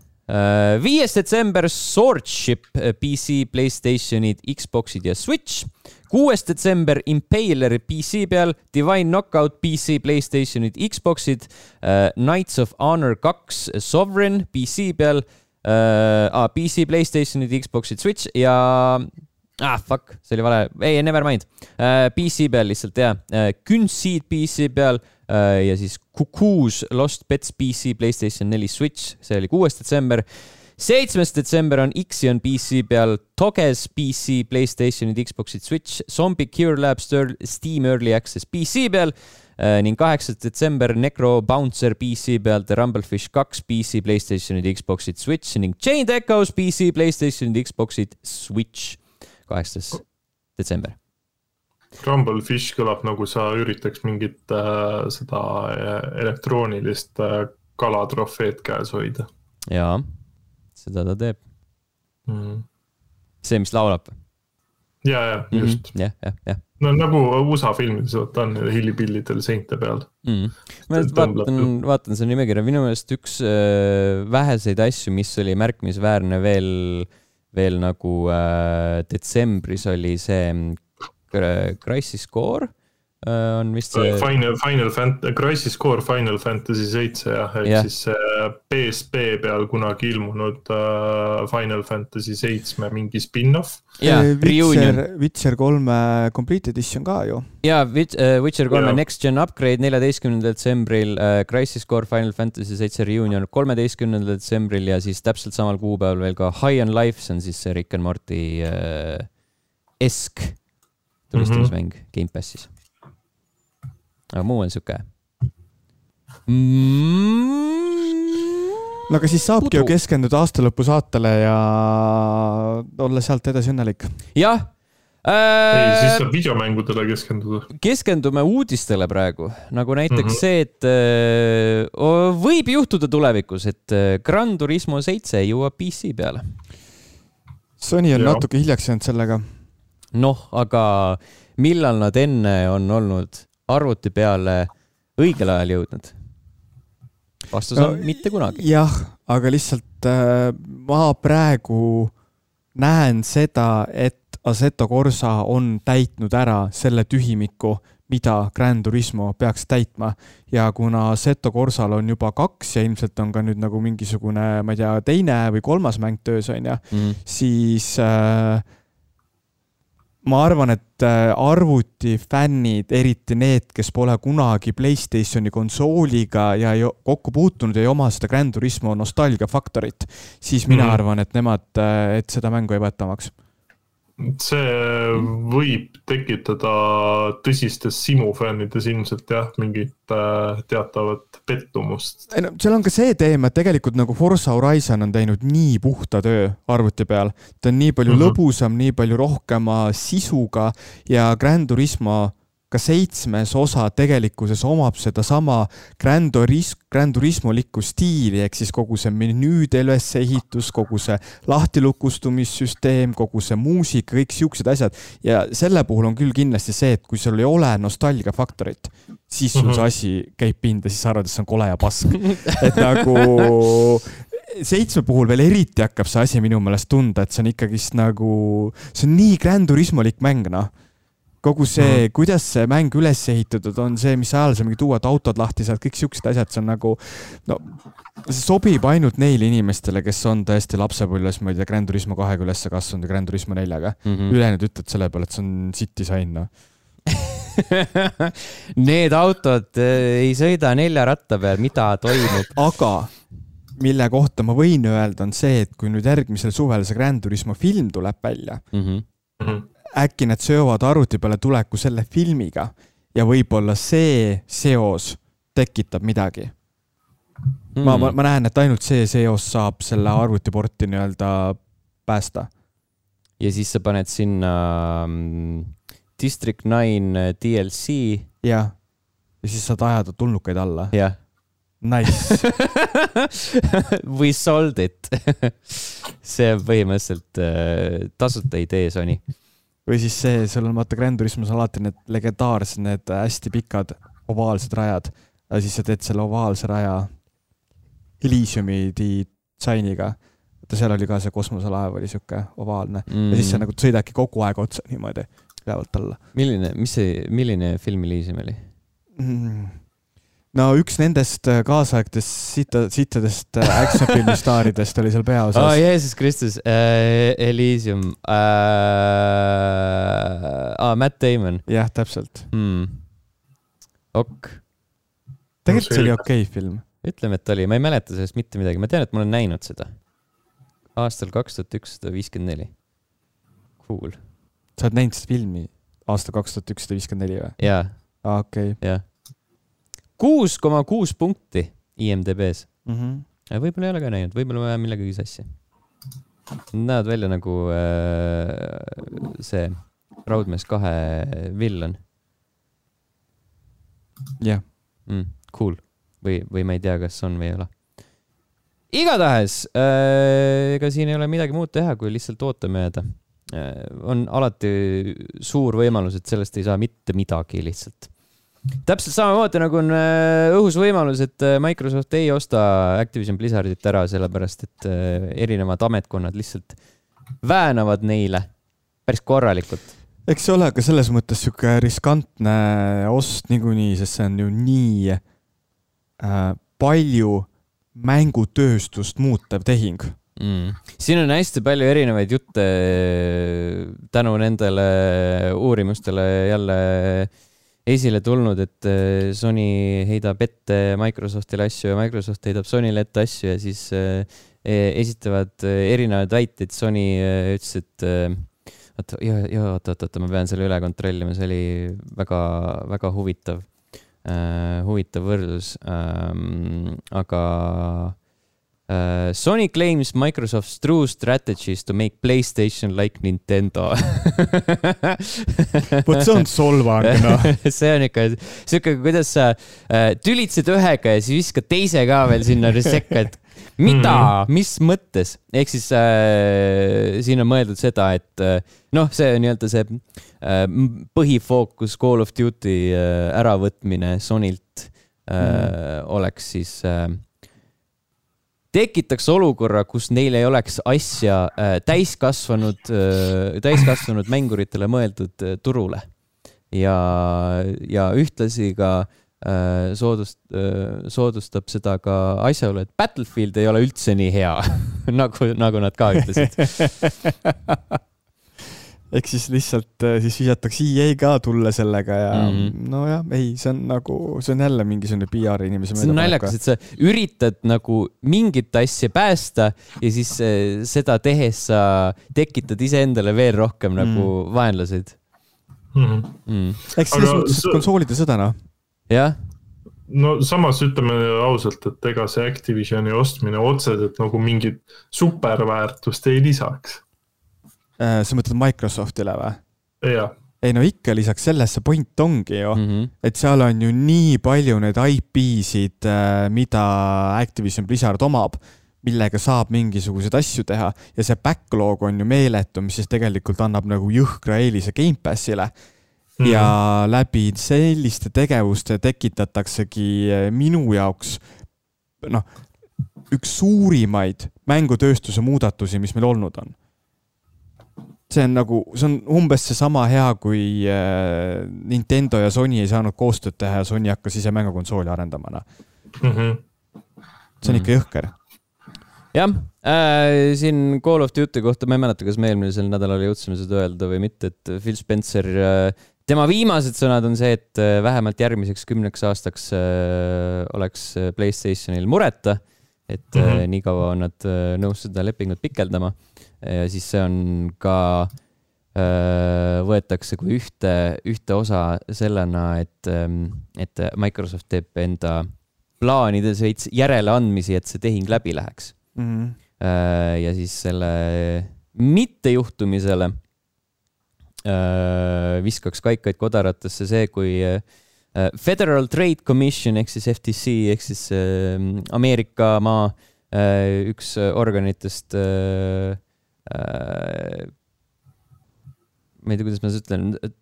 viies detsember Swordship PC, Playstationid, Xboxid ja Switch kuues detsember Impaler PC peal, Divine Knockout PC, Playstationid, Xboxid uh,, Knights of Honor kaks Sovereign PC peal uh,, ah, PC, Playstationid, Xboxid, Switch ja ah fuck, see oli vale, ei never mind. Uh,, PC peal lihtsalt jah uh,, Künseed PC peal ja siis Cuckoo's Lost Pets PC, Playstation neli, Switch, see oli kuues detsember seitsmes detsember on Ixion PC peal, Toges PC, Playstationid, Xboxid, Switch, Zombie Cure Labs, Steam Early Access PC peal äh, ning kaheksas detsember Necro Bouncer PC peal, The Rumblefish kaks PC, Playstationid, Xboxid, Switch ning Chained Echoes PC, Playstationid, Xboxid, Switch. kaheksas detsember Rumblefish kõlab nagu sa üritaks mingit äh, seda äh, elektroonilist äh, kalatrofeed käes hoida. jaa, seda ta teeb mm.. see, mis laulab. ja, ja just mm. -hmm. jah, jah, jah. no nagu USA filmides vaata on hillipillidel seinte peal mm.. ma vaatan, vaatan seda nimekirja, minu meelest üks äh, väheseid asju, mis oli märkimisväärne veel, veel nagu äh, detsembris oli see Crisis Core on vist see. Final, Final Fant-, Crisis Core Final Fantasy seitse jah, ehk yeah. siis see PSP peal kunagi ilmunud uh, Final Fantasy seitsme mingi spin-off. jaa, Witcher, Witcher kolme Complete Edition ka ju. jaa, Witcher kolme Next Gen Upgrade neljateistkümnendal detsembril Crisis Core Final Fantasy seitse Reunion kolmeteistkümnendal detsembril ja siis täpselt samal kuupäeval veel ka High on Life, see on siis see Rick and Morty uh, esk tulistamismäng mm -hmm. Gamepassis. Aga muu on sihuke mm. no aga siis saabki Pudu. ju keskenduda aastalõpu saatele ja olla sealt edasi õnnelik. jah äh,. ei, siis saab videomängudele keskenduda. keskendume uudistele praegu, nagu näiteks mm -hmm. see, et äh, võib juhtuda tulevikus, et äh, Gran Turismo seitse jõuab PC peale. Sony on ja. natuke hiljaks jäänud sellega noh, aga millal nad enne on olnud arvuti peale õigel ajal jõudnud? vastus on no, mitte kunagi. jah, aga lihtsalt äh, ma praegu näen seda, et Assetto Corsa on täitnud ära selle tühimiku, mida Grand Turismo peaks täitma. ja kuna Assetto Corsal on juba kaks ja ilmselt on ka nüüd nagu mingisugune, ma ei tea, teine või kolmas mäng töös, on ju, mm. siis äh, ma arvan, et äh, arvutifännid, eriti need, kes pole kunagi Playstationi konsooliga ja kokku puutunud ja ei oma seda Grand Turismo nostalgiafaktorit, siis mina mm. arvan, et nemad, äh, et seda mängu ei võeta omaks see võib tekitada tõsistes simufännides ilmselt jah, mingit äh, teatavat pettumust. ei no seal on ka see teema, et tegelikult nagu Forza Horizon on teinud nii puhta töö arvuti peal, ta on nii palju mm -hmm. lõbusam, nii palju rohkema sisuga ja Gran Turismo ka seitsmes osa tegelikkuses omab sedasama Grand Turis-, Grand Turismolikku stiili, ehk siis kogu see menüüde ülesehitus, kogu see lahtilukustumissüsteem, kogu see muusika, kõik siuksed asjad. ja selle puhul on küll kindlasti see, et kui sul ei ole nostalgiafaktorit, siis sul mm -hmm. see asi käib pinda, siis sa arvad, et see on kole ja pask. [LAUGHS] et nagu seitsme puhul veel eriti hakkab see asi minu meelest tunda, et see on ikkagist nagu, see on nii Grand Turismolik mäng, noh kogu see mm., kuidas see mäng üles ehitatud on, see, mis ajal sa mingid uued autod lahti saad, kõik siuksed asjad, see on nagu no, see sobib ainult neile inimestele, kes on tõesti lapsepõlves, ma ei tea, Grand Turismo kahega üles kasvanud ja Grand Turismo neljaga. Mm -hmm.. ülejäänud ütlevad selle peale, et see on sitt disain, noh. [LAUGHS] Need autod äh, ei sõida nelja ratta peal, mida toimub? [LAUGHS] aga mille kohta ma võin öelda, on see, et kui nüüd järgmisel suvel see Grand Turismo film tuleb välja mm, -hmm äkki nad seovad arvuti peale tuleku selle filmiga ja võib-olla see seos tekitab midagi mm.. ma, ma, ma näen, et ainult see seos saab selle arvutiporti nii-öelda päästa. ja siis sa paned sinna um, District Nine DLC. jah, ja siis saad ajada tulnukaid alla. jah. Nice [LAUGHS] We sold it [LAUGHS] see on põhimõtteliselt uh, tasuta idee, Sony või siis see, seal on vaata Grand Turismos alati need legendaarsed, need hästi pikad ovaalsed rajad. ja siis sa teed selle ovaalse raja Elysiumi disainiga. vaata, seal oli ka see kosmoselaev oli sihuke ovaalne mm. ja siis sa mm. nagu sõidadki kogu aeg otse niimoodi ülevalt alla. milline, mis see, milline film Elysium oli mm.? No üks nendest äh, kaasaegtest sita, sittadest äh, action-filmi [LAUGHS] staaridest oli seal peaosas. aa oh,, Jeesus Kristus äh,, Elysium äh,. aa, Matt Damon. jah, täpselt hmm.. ok. tegelikult see oli okei okay film. ütleme, et oli, ma ei mäleta sellest mitte midagi, ma tean, et ma olen näinud seda. aastal kaks tuhat ükssada viiskümmend neli. Cool. sa oled näinud seda filmi aastal kaks tuhat ükssada viiskümmend neli või? jaa. aa, okei okay.. jah. Kuus koma kuus punkti IMDB-s mm. -hmm. võib-olla ei ole ka näinud, võib-olla ma ajan millegagi sassi. Näevad välja nagu äh, see Raudmees kahe villan. jah yeah. mm,. Cool või, või ma ei tea, kas on või ei ole. igatahes äh,, ega siin ei ole midagi muud teha, kui lihtsalt ootama jääda äh,. on alati suur võimalus, et sellest ei saa mitte midagi lihtsalt täpselt samamoodi nagu on äh, õhus võimalus, et äh, Microsoft ei osta Activision Blizzardit ära, sellepärast et äh, erinevad ametkonnad lihtsalt väänavad neile päris korralikult. eks see ole ka selles mõttes sihuke riskantne ost niikuinii, sest see on ju nii äh, palju mängutööstust muutev tehing mm.. siin on hästi palju erinevaid jutte tänu nendele uurimustele jälle äh, esile tulnud, et äh, Sony heidab ette Microsoftile asju ja Microsoft heidab Sonyle ette asju ja siis äh, e-, esitavad äh, erinevaid väiteid. Sony ütles, et oota, oota, oota, ma pean selle üle kontrollima, see oli väga, väga huvitav huvitav võrdlus um,. aga Uh, Sony claims Microsoft's true strategy is to make PlayStation like Nintendo [LAUGHS] vot see on solvang, noh. [LAUGHS] see on ikka sihuke, kuidas sa uh, tülitsed ühega ja siis viskad teise ka veel sinna [LAUGHS] sekka, et mida mm, -hmm. mis mõttes, ehk siis äh, siin on mõeldud seda, et äh, noh, see nii-öelda see äh, põhifookus Call of Duty äh, äravõtmine Sonylt äh, mm -hmm. oleks siis äh, tekitaks olukorra, kus neil ei oleks asja äh, täiskasvanud äh,, täiskasvanud mänguritele mõeldud äh, turule. ja, ja ühtlasi ka soodust- soodustab seda ka asjaolu, et Battlefield ei ole üldse nii hea [LAUGHS] nagu, nagu nad ka ütlesid [LAUGHS] ehk siis lihtsalt äh, siis visatakse EA ka tulla sellega ja mm -hmm. nojah, ei, see on nagu, see on jälle mingisugune PR inimese. see on naljakas, et sa üritad nagu mingit asja päästa ja siis äh, seda tehes sa tekitad iseendale veel rohkem nagu mm -hmm. vaenlaseid mm. -hmm. Mm. eks selles mõttes, et konsoolide sõda noh. jah no samas ütleme ausalt, et ega see Activisioni ostmine otseselt nagu mingit superväärtust ei lisaks sa mõtled Microsoftile või? jah. ei no ikka, lisaks sellesse point ongi ju mm, -hmm. et seal on ju nii palju neid IP-sid, äh, mida Activision Blizzard omab, millega saab mingisuguseid asju teha ja see backlog on ju meeletu, mis siis tegelikult annab nagu jõhkra eelise Gamepassile mm. -hmm. ja läbi selliste tegevuste tekitataksegi äh, minu jaoks noh, üks suurimaid mängutööstuse muudatusi, mis meil olnud on see on nagu, see on umbes seesama hea, kui äh, Nintendo ja Sony ei saanud koostööd teha ja Sony hakkas ise mängukonsooli arendama, noh mm -hmm.. see on ikka jõhker. jah äh,, siin Call of Duty kohta, ma ei mäleta, kas me eelmisel nädalal jõudsime seda öelda või mitte, et Phil Spencer äh, tema viimased sõnad on see, et äh, vähemalt järgmiseks kümneks aastaks äh, oleks Playstationil mureta, et mm -hmm. niikaua on nad nõus seda lepingut pikendama ja siis see on ka, äh, võetakse kui ühte, ühte osa sellena, et, ähm, et Microsoft teeb enda plaanides veits järeleandmisi, et see tehing läbi läheks mm. -hmm. ja siis selle mittejuhtumisele äh, viskaks kaikaid kodaratesse see, kui Federal Trade Commission ehk siis FTC ehk siis Ameerika maa üks organitest Äh, ma ei tea, kuidas ma seda ütlen,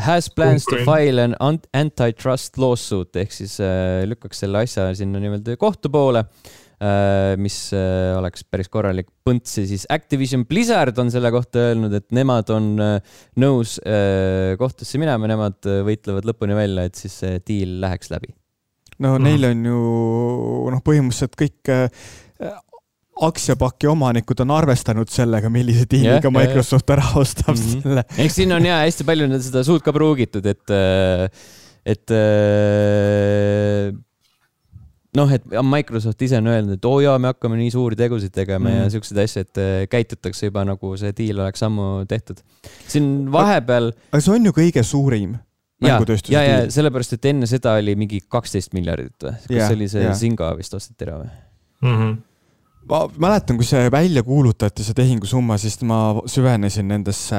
has plans to file an antitrust lawsuit ehk siis äh, lükkaks selle asja sinna niimoodi kohtu poole äh,, mis äh, oleks päris korralik põnts ja siis Activision Blizzard on selle kohta öelnud, et nemad on äh, nõus äh, kohtusse minema, nemad võitlevad lõpuni välja, et siis see deal läheks läbi. no mm. neil on ju noh, põhimõtteliselt kõik aktsiapaki omanikud on arvestanud sellega, millise diiliga yeah, Microsoft yeah. ära ostab mm -hmm. selle. ehk siin on ja hästi palju seda suud ka pruugitud, et, äh, et äh, noh, et Microsoft ise on öelnud, et oo oh jaa, me hakkame nii suuri tegusid tegema mm. ja siukseid asju, et äh, käitutakse juba nagu see diil oleks ammu tehtud. siin vahepeal. aga see on ju kõige suurim mängutööstuse ja, ja, ja sellepärast, et enne seda oli mingi kaksteist miljardit või? kas ja, see oli see ja. Zynga vist osteti ära või mm? -hmm. Ma mäletan, kui see välja kuulutati, see tehingusumma, siis ma süvenesin nendesse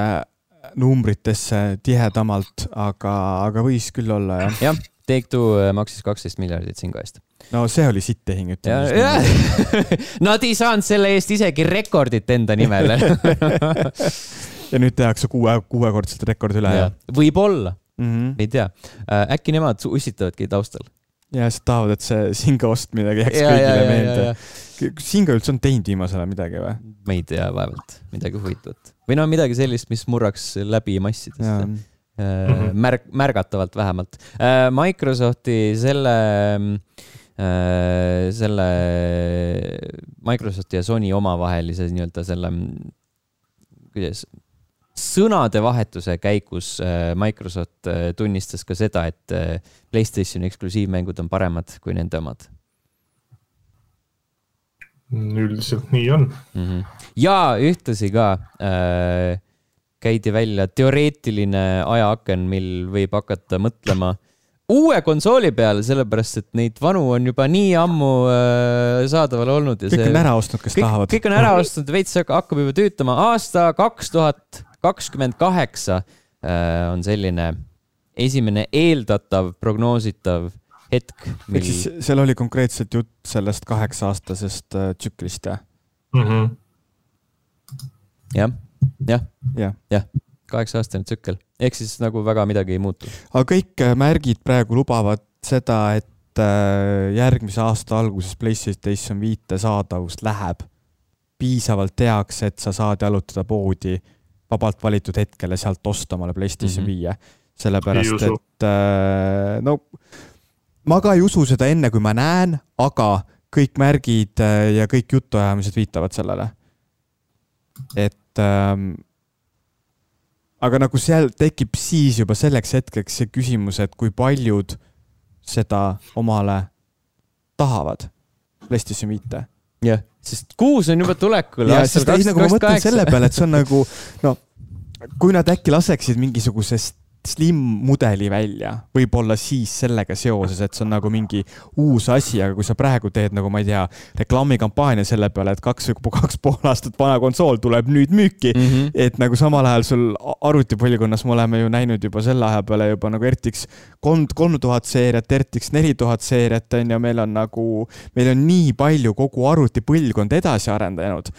numbritesse tihedamalt, aga, aga võis küll olla jah. jah, Take-Two äh, maksis kaksteist miljardit Zynga eest no see oli sitt tehing, ütleme. [LAUGHS] Nad ei saanud selle eest isegi rekordit enda nimele [LAUGHS] ja nüüd tehakse kuue, kuuekordset rekordi üle. võib-olla mm, -hmm. ei tea. Äh, äkki nemad ussitavadki taustal. Ja siis tahavad, et see [LAUGHS] Singa ostmine jääks ja, kõigile meelde. Singa üldse on teinud viimasel ajal midagi või? ma ei tea, vaevalt midagi huvitavat või no midagi sellist, mis murraks läbi massidest. Äh, märg-, märgatavalt vähemalt. Äh, Microsofti selle Äh, selle Microsofti ja Sony omavahelise nii-öelda selle, kuidas, sõnadevahetuse käigus äh, Microsoft äh, tunnistas ka seda, et Playstationi eksklusiivmängud on paremad kui nende omad. üldiselt nii on mm. -hmm. ja ühtlasi ka äh, käidi välja teoreetiline ajaaken, mil võib hakata mõtlema uue konsooli peale, sellepärast et neid vanu on juba nii ammu äh, saadaval olnud. kõik see, on ära ostnud, kes kõik, tahavad. kõik on ära ostnud, veits hakkab juba töötama. aasta kaks tuhat kakskümmend kaheksa äh, on selline esimene eeldatav, prognoositav hetk mil.... ehk siis seal oli konkreetselt jutt sellest kaheksa-aastasest äh, tsüklist, jah mm -hmm.? jah, jah, jah, jah kaheksa-aastane tsükkel, ehk siis nagu väga midagi ei muutu. aga kõik äh, märgid praegu lubavad seda, et äh, järgmise aasta alguses PlayStation viite saadavus läheb piisavalt heaks, et sa saad jalutada poodi vabalt valitud hetkel ja sealt osta omale PlayStation viie mm -hmm.. sellepärast, et äh, no ma ka ei usu seda enne, kui ma näen, aga kõik märgid ja kõik jutuajamised viitavad sellele. et ähm, aga nagu seal tekib siis juba selleks hetkeks see küsimus, et kui paljud seda omale tahavad, PlayStation viite. Jah, sest kuus on juba tulekul. ja, sest ei, nagu ma mõtlen selle peale, et see on nagu, no kui nad äkki laseksid mingisugusest slim mudeli välja, võib-olla siis sellega seoses, et see on nagu mingi uus asi, aga kui sa praegu teed nagu ma ei tea, reklaamikampaania selle peale, et kaks, kaks pool aastat vana konsool tuleb nüüd müüki mm, -hmm. et nagu samal ajal sul arvutipõlvkonnas me oleme ju näinud juba selle aja peale juba nagu RTX kolm, kolm tuhat seeriat, RTX neli tuhat seeriat on ju, meil on nagu, meil on nii palju kogu arvutipõlvkond edasi arendanud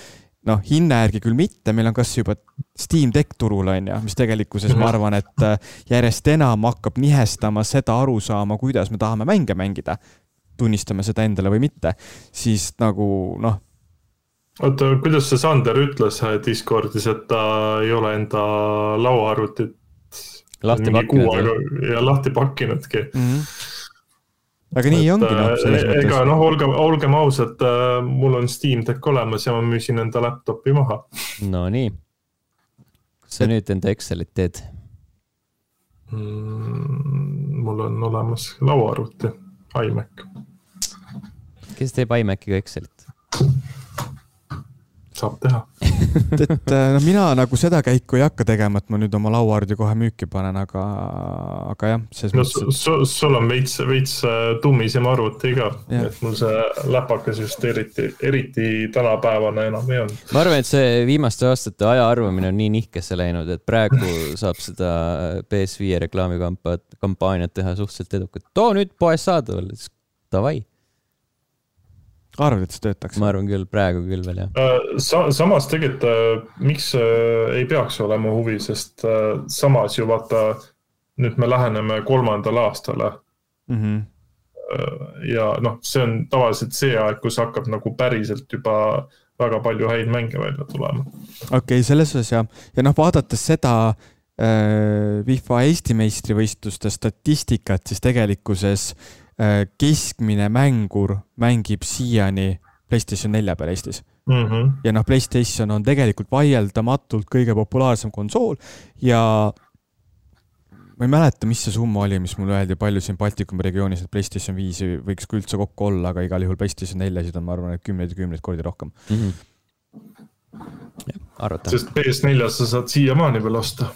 noh, hinna järgi küll mitte, meil on kas juba Steam Deck turul on ju, mis tegelikkuses ma arvan, et äh, järjest enam hakkab nihestama seda arusaama, kuidas me tahame mänge mängida. tunnistame seda endale või mitte, siis nagu noh. oota, kuidas see Sander ütles äh, Discordis, et ta ei ole enda lauaarvutit lahti pakkinud? ja lahti pakkinudki mm. -hmm aga nii et, ongi noh, äh, selles mõttes. ega noh, olgem, olgem ausad, äh, mul on Steam Deck olemas ja ma müüsin enda laptopi maha. Nonii, kas sa nüüd enda Excelit teed mm,? mul on olemas lauaarvuti, iMac. kes teeb iMaciga Excelit? Saab teha et no mina nagu seda käiku ei hakka tegema, et ma nüüd oma lauaarvuti kohe müüki panen, aga, aga jah, selles no, mõttes. sul, sul on veits, veits äh, tummisem arvuti ka, et mul see läpakas just eriti, eriti tänapäevane enam ei olnud. ma arvan, et see viimaste aastate aja arvamine on nii nihkesse läinud, et praegu [LAUGHS] saab seda PS5 reklaamikampaaniat teha suhteliselt edukalt. too nüüd poes saadaval, davai arvad, et see töötaks? ma arvan küll, praegu küll veel jah äh, Sa. samas tegelikult äh, miks äh, ei peaks olema huvi, sest samas ju vaata, nüüd me läheneme kolmandale aastale mm. -hmm. ja noh, see on tavaliselt see aeg, kus hakkab nagu päriselt juba väga palju häid mänge välja tulema. okei okay,, selles osas jah, ja noh, vaadates seda äh, FIFA Eesti meistrivõistluste statistikat, siis tegelikkuses äh, Äh, keskmine mängur mängib siiani PlayStation nelja peal Eestis mm. -hmm. ja noh, PlayStation on tegelikult vaieldamatult kõige populaarsem konsool ja ma ei mäleta, mis see summa oli, mis mulle öeldi, palju siin Baltikumi regioonis neid Playstation viisi võiks ka üldse kokku olla, aga igal juhul Playstation neljasid on, ma arvan, et kümneid ja kümneid kordi rohkem mm. -hmm. arvata. sest PS4-s sa saad siiamaani veel osta.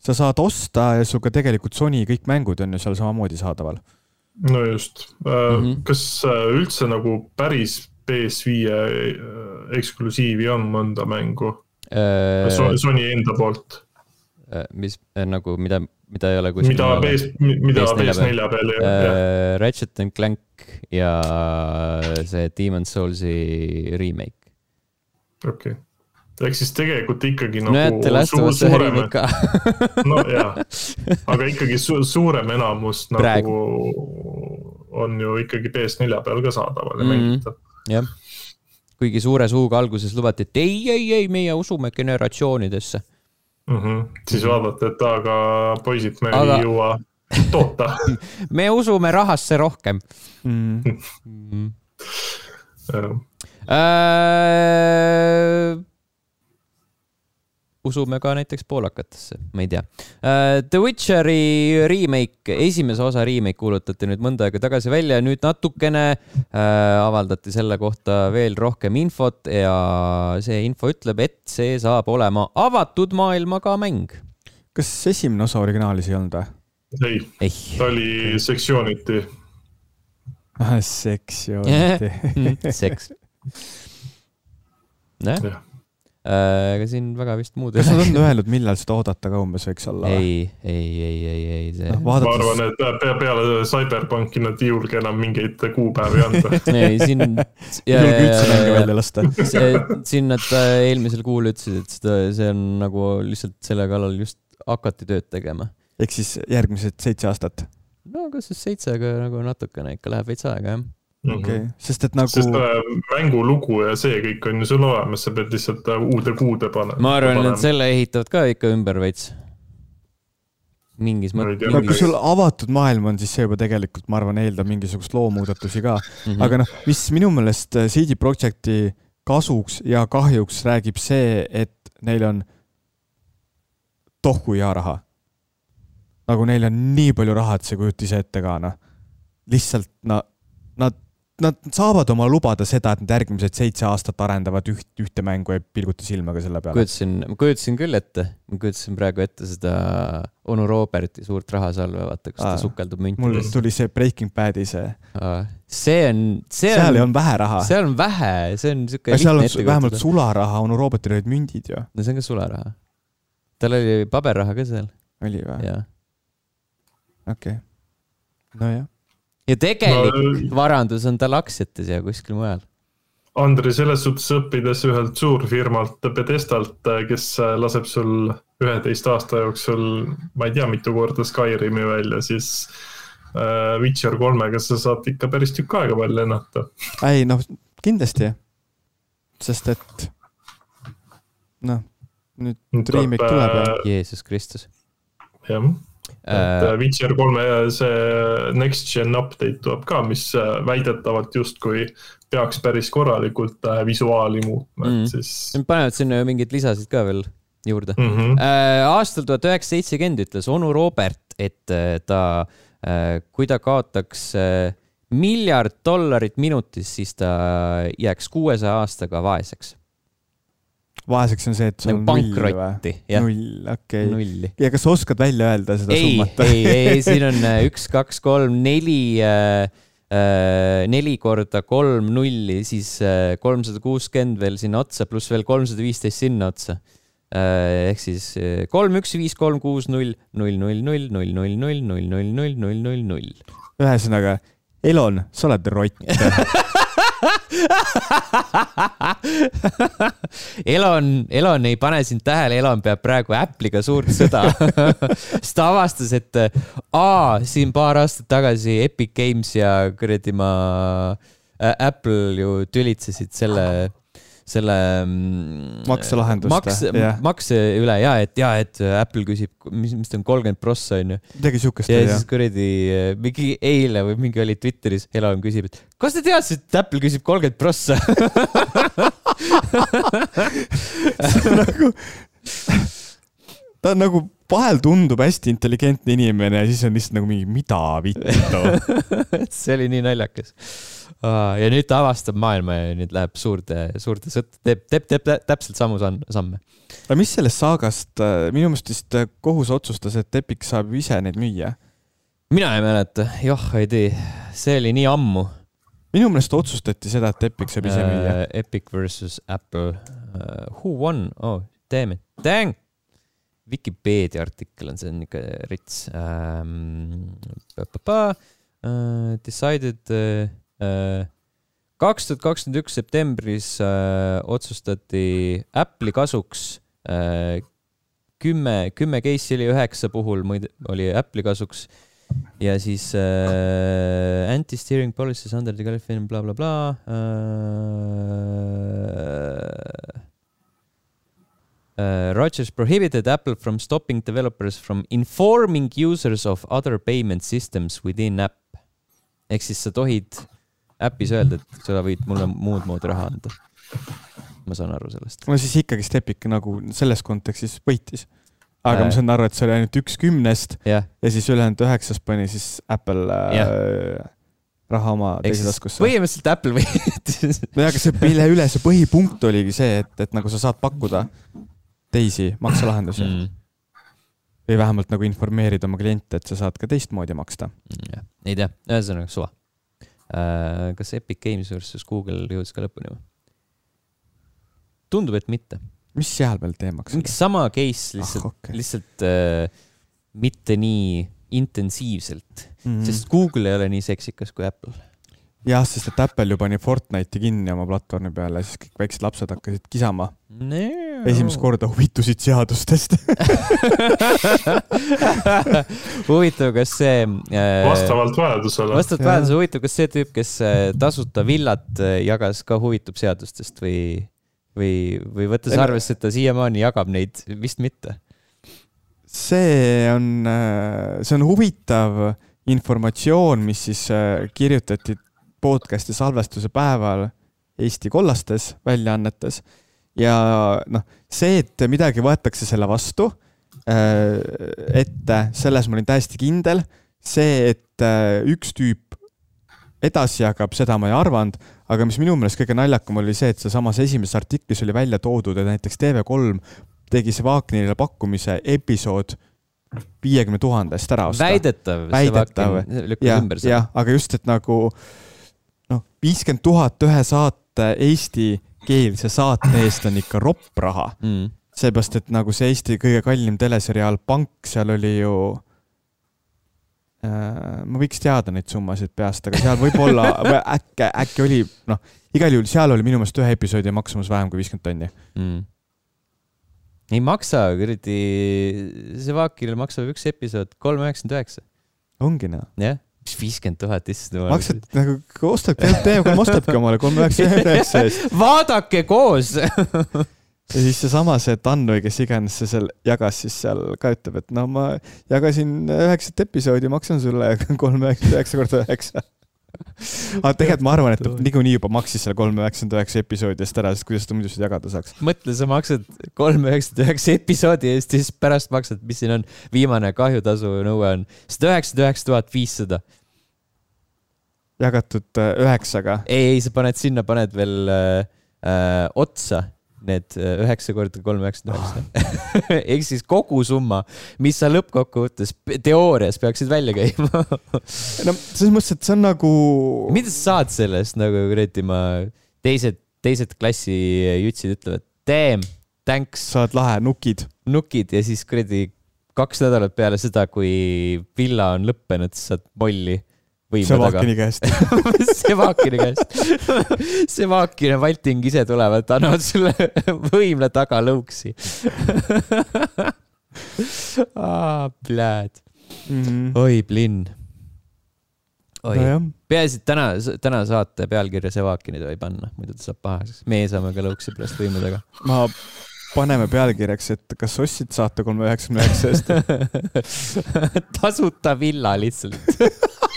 Sa saad osta ja sinuga tegelikult Sony kõik mängud on ju seal samamoodi saadaval. no just mm, -hmm. kas äh, üldse nagu päris PS5 äh, eksklusiivi on mõnda mängu äh,? Sony enda poolt mis nagu, mida, mida ei ole kuskil. mida PS, mida PS4 peal ei ole. Ratchet and Clank ja see Demon's Souls'i remake. okei okay., ehk siis tegelikult ikkagi nagu. näete, Last of Us ühe remake ka [LAUGHS] nojah, aga ikkagi su suurem enamus nagu Praegu. on ju ikkagi PS4 peal ka saadaval ja mm -hmm. mängitav. jah, kuigi suure suuga alguses lubati, et ei, ei, ei, meie usume generatsioonidesse mm. -hmm. siis vaadata, et aga poisid, me aga... ei jõua toota [LAUGHS] me usume rahasse rohkem [LAUGHS] mm.. Mm. Äh, usume ka näiteks poolakatesse, ma ei tea uh,. The Witcheri remake, esimese osa remake kuulutati nüüd mõnda aega tagasi välja ja nüüd natukene uh, avaldati selle kohta veel rohkem infot ja see info ütleb, et see saab olema avatud maailmaga mäng. kas esimene osa originaalis ei olnud või? ei, ei., ta oli sektsiooniti. Ah, sektsiooniti [LAUGHS] seks. [LAUGHS] jah Äh, ega siin väga vist muud kas nad on öelnud, millal seda oodata ka umbes võiks olla? ei, ei, ei, ei, ei see no,. Vaadates... ma arvan, et pe peale Cyberpunki nad ei julge enam mingeid kuupäevi anda [LAUGHS] ei, siin. ei julge üldse mänge välja lasta. siin nad äh, eelmisel kuul ütlesid, et seda, see on nagu lihtsalt selle kallal just hakati tööd tegema. ehk siis järgmised seitse aastat? no kas siis seitse, aga nagu natukene ikka läheb veits aega, jah okei okay. mm, -hmm. sest et nagu. sest äh, mängulugu ja see kõik on ju sul olemas, sa pead lihtsalt äh, uude kuude panema. ma arvan, et selle ehitavad ka ikka ümber veits. mingis mõttes. no kui sul avatud maailm on, siis see juba tegelikult, ma arvan, eeldab mingisugust loomuudatusi ka mm. -hmm. aga noh, mis minu meelest äh, CD Projekti kasuks ja kahjuks räägib see, et neil on tohu hea raha. nagu neil on nii palju raha, et sa ei kujuta ise ette ka, noh. lihtsalt, no nad nad saavad oma lubada seda, et nad järgmised seitse aastat arendavad üht, ühte mängu ja pilguta silmaga selle peale. kujutasin, ma kujutasin küll ette, ma kujutasin praegu ette seda onu Roberti suurt rahasalve, vaata, kus Aa, ta sukeldub müntidesse. mul tuli see Breaking Badi see. see on, see on. seal on vähe raha. seal on vähe, see on siuke. seal on vähemalt sularaha, onu Robertil olid mündid ju. no see on ka sularaha. tal oli paberraha ka seal. oli või? okei okay., nojah ja tegelik no, varandus on tal aktsiates ja kuskil mujal. Andri, selles suhtes õppides ühelt suurfirmalt Pedestalt, kes laseb sul üheteist aasta jooksul, ma ei tea, mitu korda Skyrimi välja, siis äh, Witcher kolmega sa saad ikka päris tükk aega veel lennata. ei noh, kindlasti, sest et noh, nüüd remake tuleb ja. Äh, Jeesus Kristus. jah et äh, Witcher kolme see next gen update tuleb ka, mis äh, väidetavalt justkui peaks päris korralikult äh, visuaali muutma mm., et siis. panevad sinna ju mingeid lisasid ka veel juurde mm. -hmm. Äh, aastal tuhat üheksasada seitsekümmend ütles onu Robert, et ta äh,, kui ta kaotaks äh, miljard dollarit minutis, siis ta jääks kuuesaja aastaga vaeseks vaeseks on see, et sul nagu on null või? null, okei okay.. ja kas sa oskad välja öelda seda ei, summat? ei, ei, siin on äh, üks, kaks, kolm, neli äh, äh, neli korda kolm nulli, siis kolmsada kuuskümmend veel sinna otsa, pluss veel kolmsada viisteist sinna otsa. ehk siis kolm, üks, viis, kolm, kuus, null, null, null, null, null, null, null, null, null, null, null, null, null. ühesõnaga, Elon, sa oled rott [LAUGHS] Elon, Elon ei pane sind tähele, Elon peab praegu Apple'iga suurt sõda. [LAUGHS] Sest ta avastas, et aa, siin paar aastat tagasi Epic Games ja kuradi ma äh, Apple ju tülitsesid selle selle mm, makselahendust maks, makse üle ja et ja, et Apple küsib, mis, mis ta on, kolmkümmend prossa onju. midagi siukest. ja siis kuradi mingi eile või mingi oli Twitteris, Elon küsib, et kas te teadsite, et Apple küsib kolmkümmend prossa [LAUGHS] nagu, ta on nagu vahel tundub hästi intelligentne inimene ja siis on lihtsalt nagu mingi, mida vittu [LAUGHS] see oli nii naljakas. Ja nüüd ta avastab maailma ja nüüd läheb suurde, suurde sõtta, teeb, teeb, teeb täpselt samu samme. aga mis sellest saagast, äh, minu meelest vist äh, kohus otsustas, et Epic saab ise neid müüa? mina ei mäleta, joh ei tea, see oli nii ammu. minu meelest otsustati seda, et Epic saab ise müüa uh,. Epic versus Apple uh,. Who won? Oh, damn it, dang! Vikipeedia artikkel on, see on ikka rits um,. Uh, decided uh, kaks tuhat kakskümmend üks septembris äh, otsustati Apple'i kasuks äh, kümme, kümme case'i oli üheksa puhul muide oli Apple'i kasuks ja siis äh, anti-steering policies under the California blablabla bla, bla, äh, uh, Rogers prohibited Apple from stopping developers from informing users of other payment systems within app. ehk siis sa tohid äpis öelda, et sa võid mulle muud moodi raha anda. ma saan aru sellest. no siis ikkagist Epic nagu selles kontekstis võitis. aga äh, ma saan aru, et see oli ainult üks kümnest yeah. ja siis ülejäänud üheksast pani siis Apple yeah. äh, raha oma teise taskusse. põhimõtteliselt Apple võitis [LAUGHS] nojah, aga see, mille üle see põhipunkt oligi see, et, et nagu sa saad pakkuda teisi makselahendusi mm. või vähemalt nagu informeerida oma kliente, et sa saad ka teistmoodi maksta mm,. ei tea, ühesõnaga suva kas Epic Games versus Google jõudis ka lõpuni või? tundub, et mitte. mis seal veel teemaks oli? sama case lihtsalt ah,, okay. lihtsalt äh, mitte nii intensiivselt mm, -hmm. sest Google ei ole nii seksikas kui Apple. jah, sest et Apple ju pani Fortnite'i kinni oma platvormi peale, siis kõik väiksed lapsed hakkasid kisama nee esimest korda huvitusid seadustest [LAUGHS] huvitav, kas see äh,. vastavalt vajadusele. vastavalt vajadusele, huvitav, kas see tüüp, kes äh, tasuta villat äh, jagas, ka huvitub seadustest või, või, või võttes arvesse, et ta siiamaani jagab neid, vist mitte? see on, äh, see on huvitav informatsioon, mis siis kirjutati podcast'i salvestuse päeval Eesti kollastes väljaannetes ja noh, see, et midagi võetakse selle vastu äh, ette, selles ma olin täiesti kindel. see, et äh, üks tüüp edasi jagab, seda ma ei arvanud, aga mis minu meelest kõige naljakam oli see, et sealsamas esimeses artiklis oli välja toodud, et näiteks TV3 tegi Sevakninile pakkumise episood viiekümne tuhandest ära osta. väidetav. väidetav, jah, jah, aga just, et nagu noh, viiskümmend tuhat ühe saate Eesti keelse saate eest on ikka ropp raha mm.. seepärast, et nagu see Eesti kõige kallim teleseriaal Pank, seal oli ju äh,. ma võiks teada neid summasid peast, aga seal võib-olla [LAUGHS] äkki, äkki oli, noh, igal juhul seal oli minu meelest ühe episoodi maksumus vähem kui viiskümmend tonni mm. ei maksa, kuradi, Sevakile maksab üks episood kolm üheksakümmend üheksa. ongi noh. jah yeah viiskümmend tuhat, issand jumal. maksad nagu, ostabki, TV3 ostabki omale kolm üheksakümmend üheksa eest. [LAUGHS] vaadake koos [LAUGHS] ja siis seesama see Dan või kes iganes see seal jagas siis seal ka ütleb, et no ma jagasin üheksat episoodi, maksan sulle [LAUGHS] kolm üheksakümmend üheksa korda üheksa aga tegelikult ma arvan, et niikuinii juba maksis selle kolm üheksakümmend üheksa episoodi eest ära, sest kuidas ta muidu seda jagada saaks. mõtle, sa maksad kolm üheksakümmend üheksa episoodi eest ja siis pärast maksad, mis siin on, viimane kahjutasu nõue on sada üheksakümmend üheksa tuhat viissada. jagatud äh, üheksaga? ei, ei, sa paned sinna, paned veel äh, äh otsa need äh, üheksa korda kolm üheksakümmend üheksa. [LAUGHS] ehk siis kogusumma, mis sa lõppkokkuvõttes teoorias peaksid välja käima [LAUGHS] no selles mõttes, et see on nagu. mida sa saad sellest nagu kuradi ma, teised, teised klassi jutsid ütlevad, damn, thanks. sa oled lahe, nukid. nukid ja siis kuradi kaks nädalat peale seda, kui villa on lõppenud, saad molli Sevakini käest [LAUGHS] Sevakini käest Sevakin ja Valting ise tulevad, annavad sulle võimle taga lõuksi ah,. Pläd mm. -hmm. oi, plinn. oi no, peaasi, et täna, täna saate pealkirja Sevakini tohi panna, muidu ta saab pahaseks. meie saame ka lõuksi pärast võimu taga. ma paneme pealkirjaks, et kas ostsid saate kolme üheksakümne üheksa eest [LAUGHS] tasuta villa lihtsalt [LAUGHS]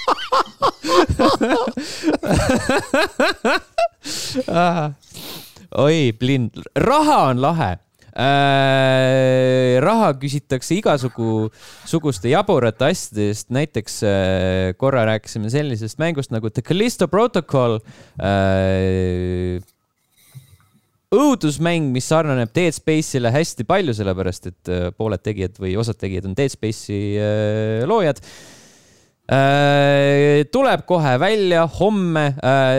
[LAUGHS] oi, blind, raha on lahe, äh,. raha küsitakse igasugu suguste jaburate asjade eest, näiteks äh, korra rääkisime sellisest mängust nagu The Callisto Protocol äh, õudusmäng, mis sarnaneb Dead Space'ile hästi palju, sellepärast et äh, pooled tegijad või osad tegijad on Dead Space'i äh, loojad äh, tuleb kohe välja homme,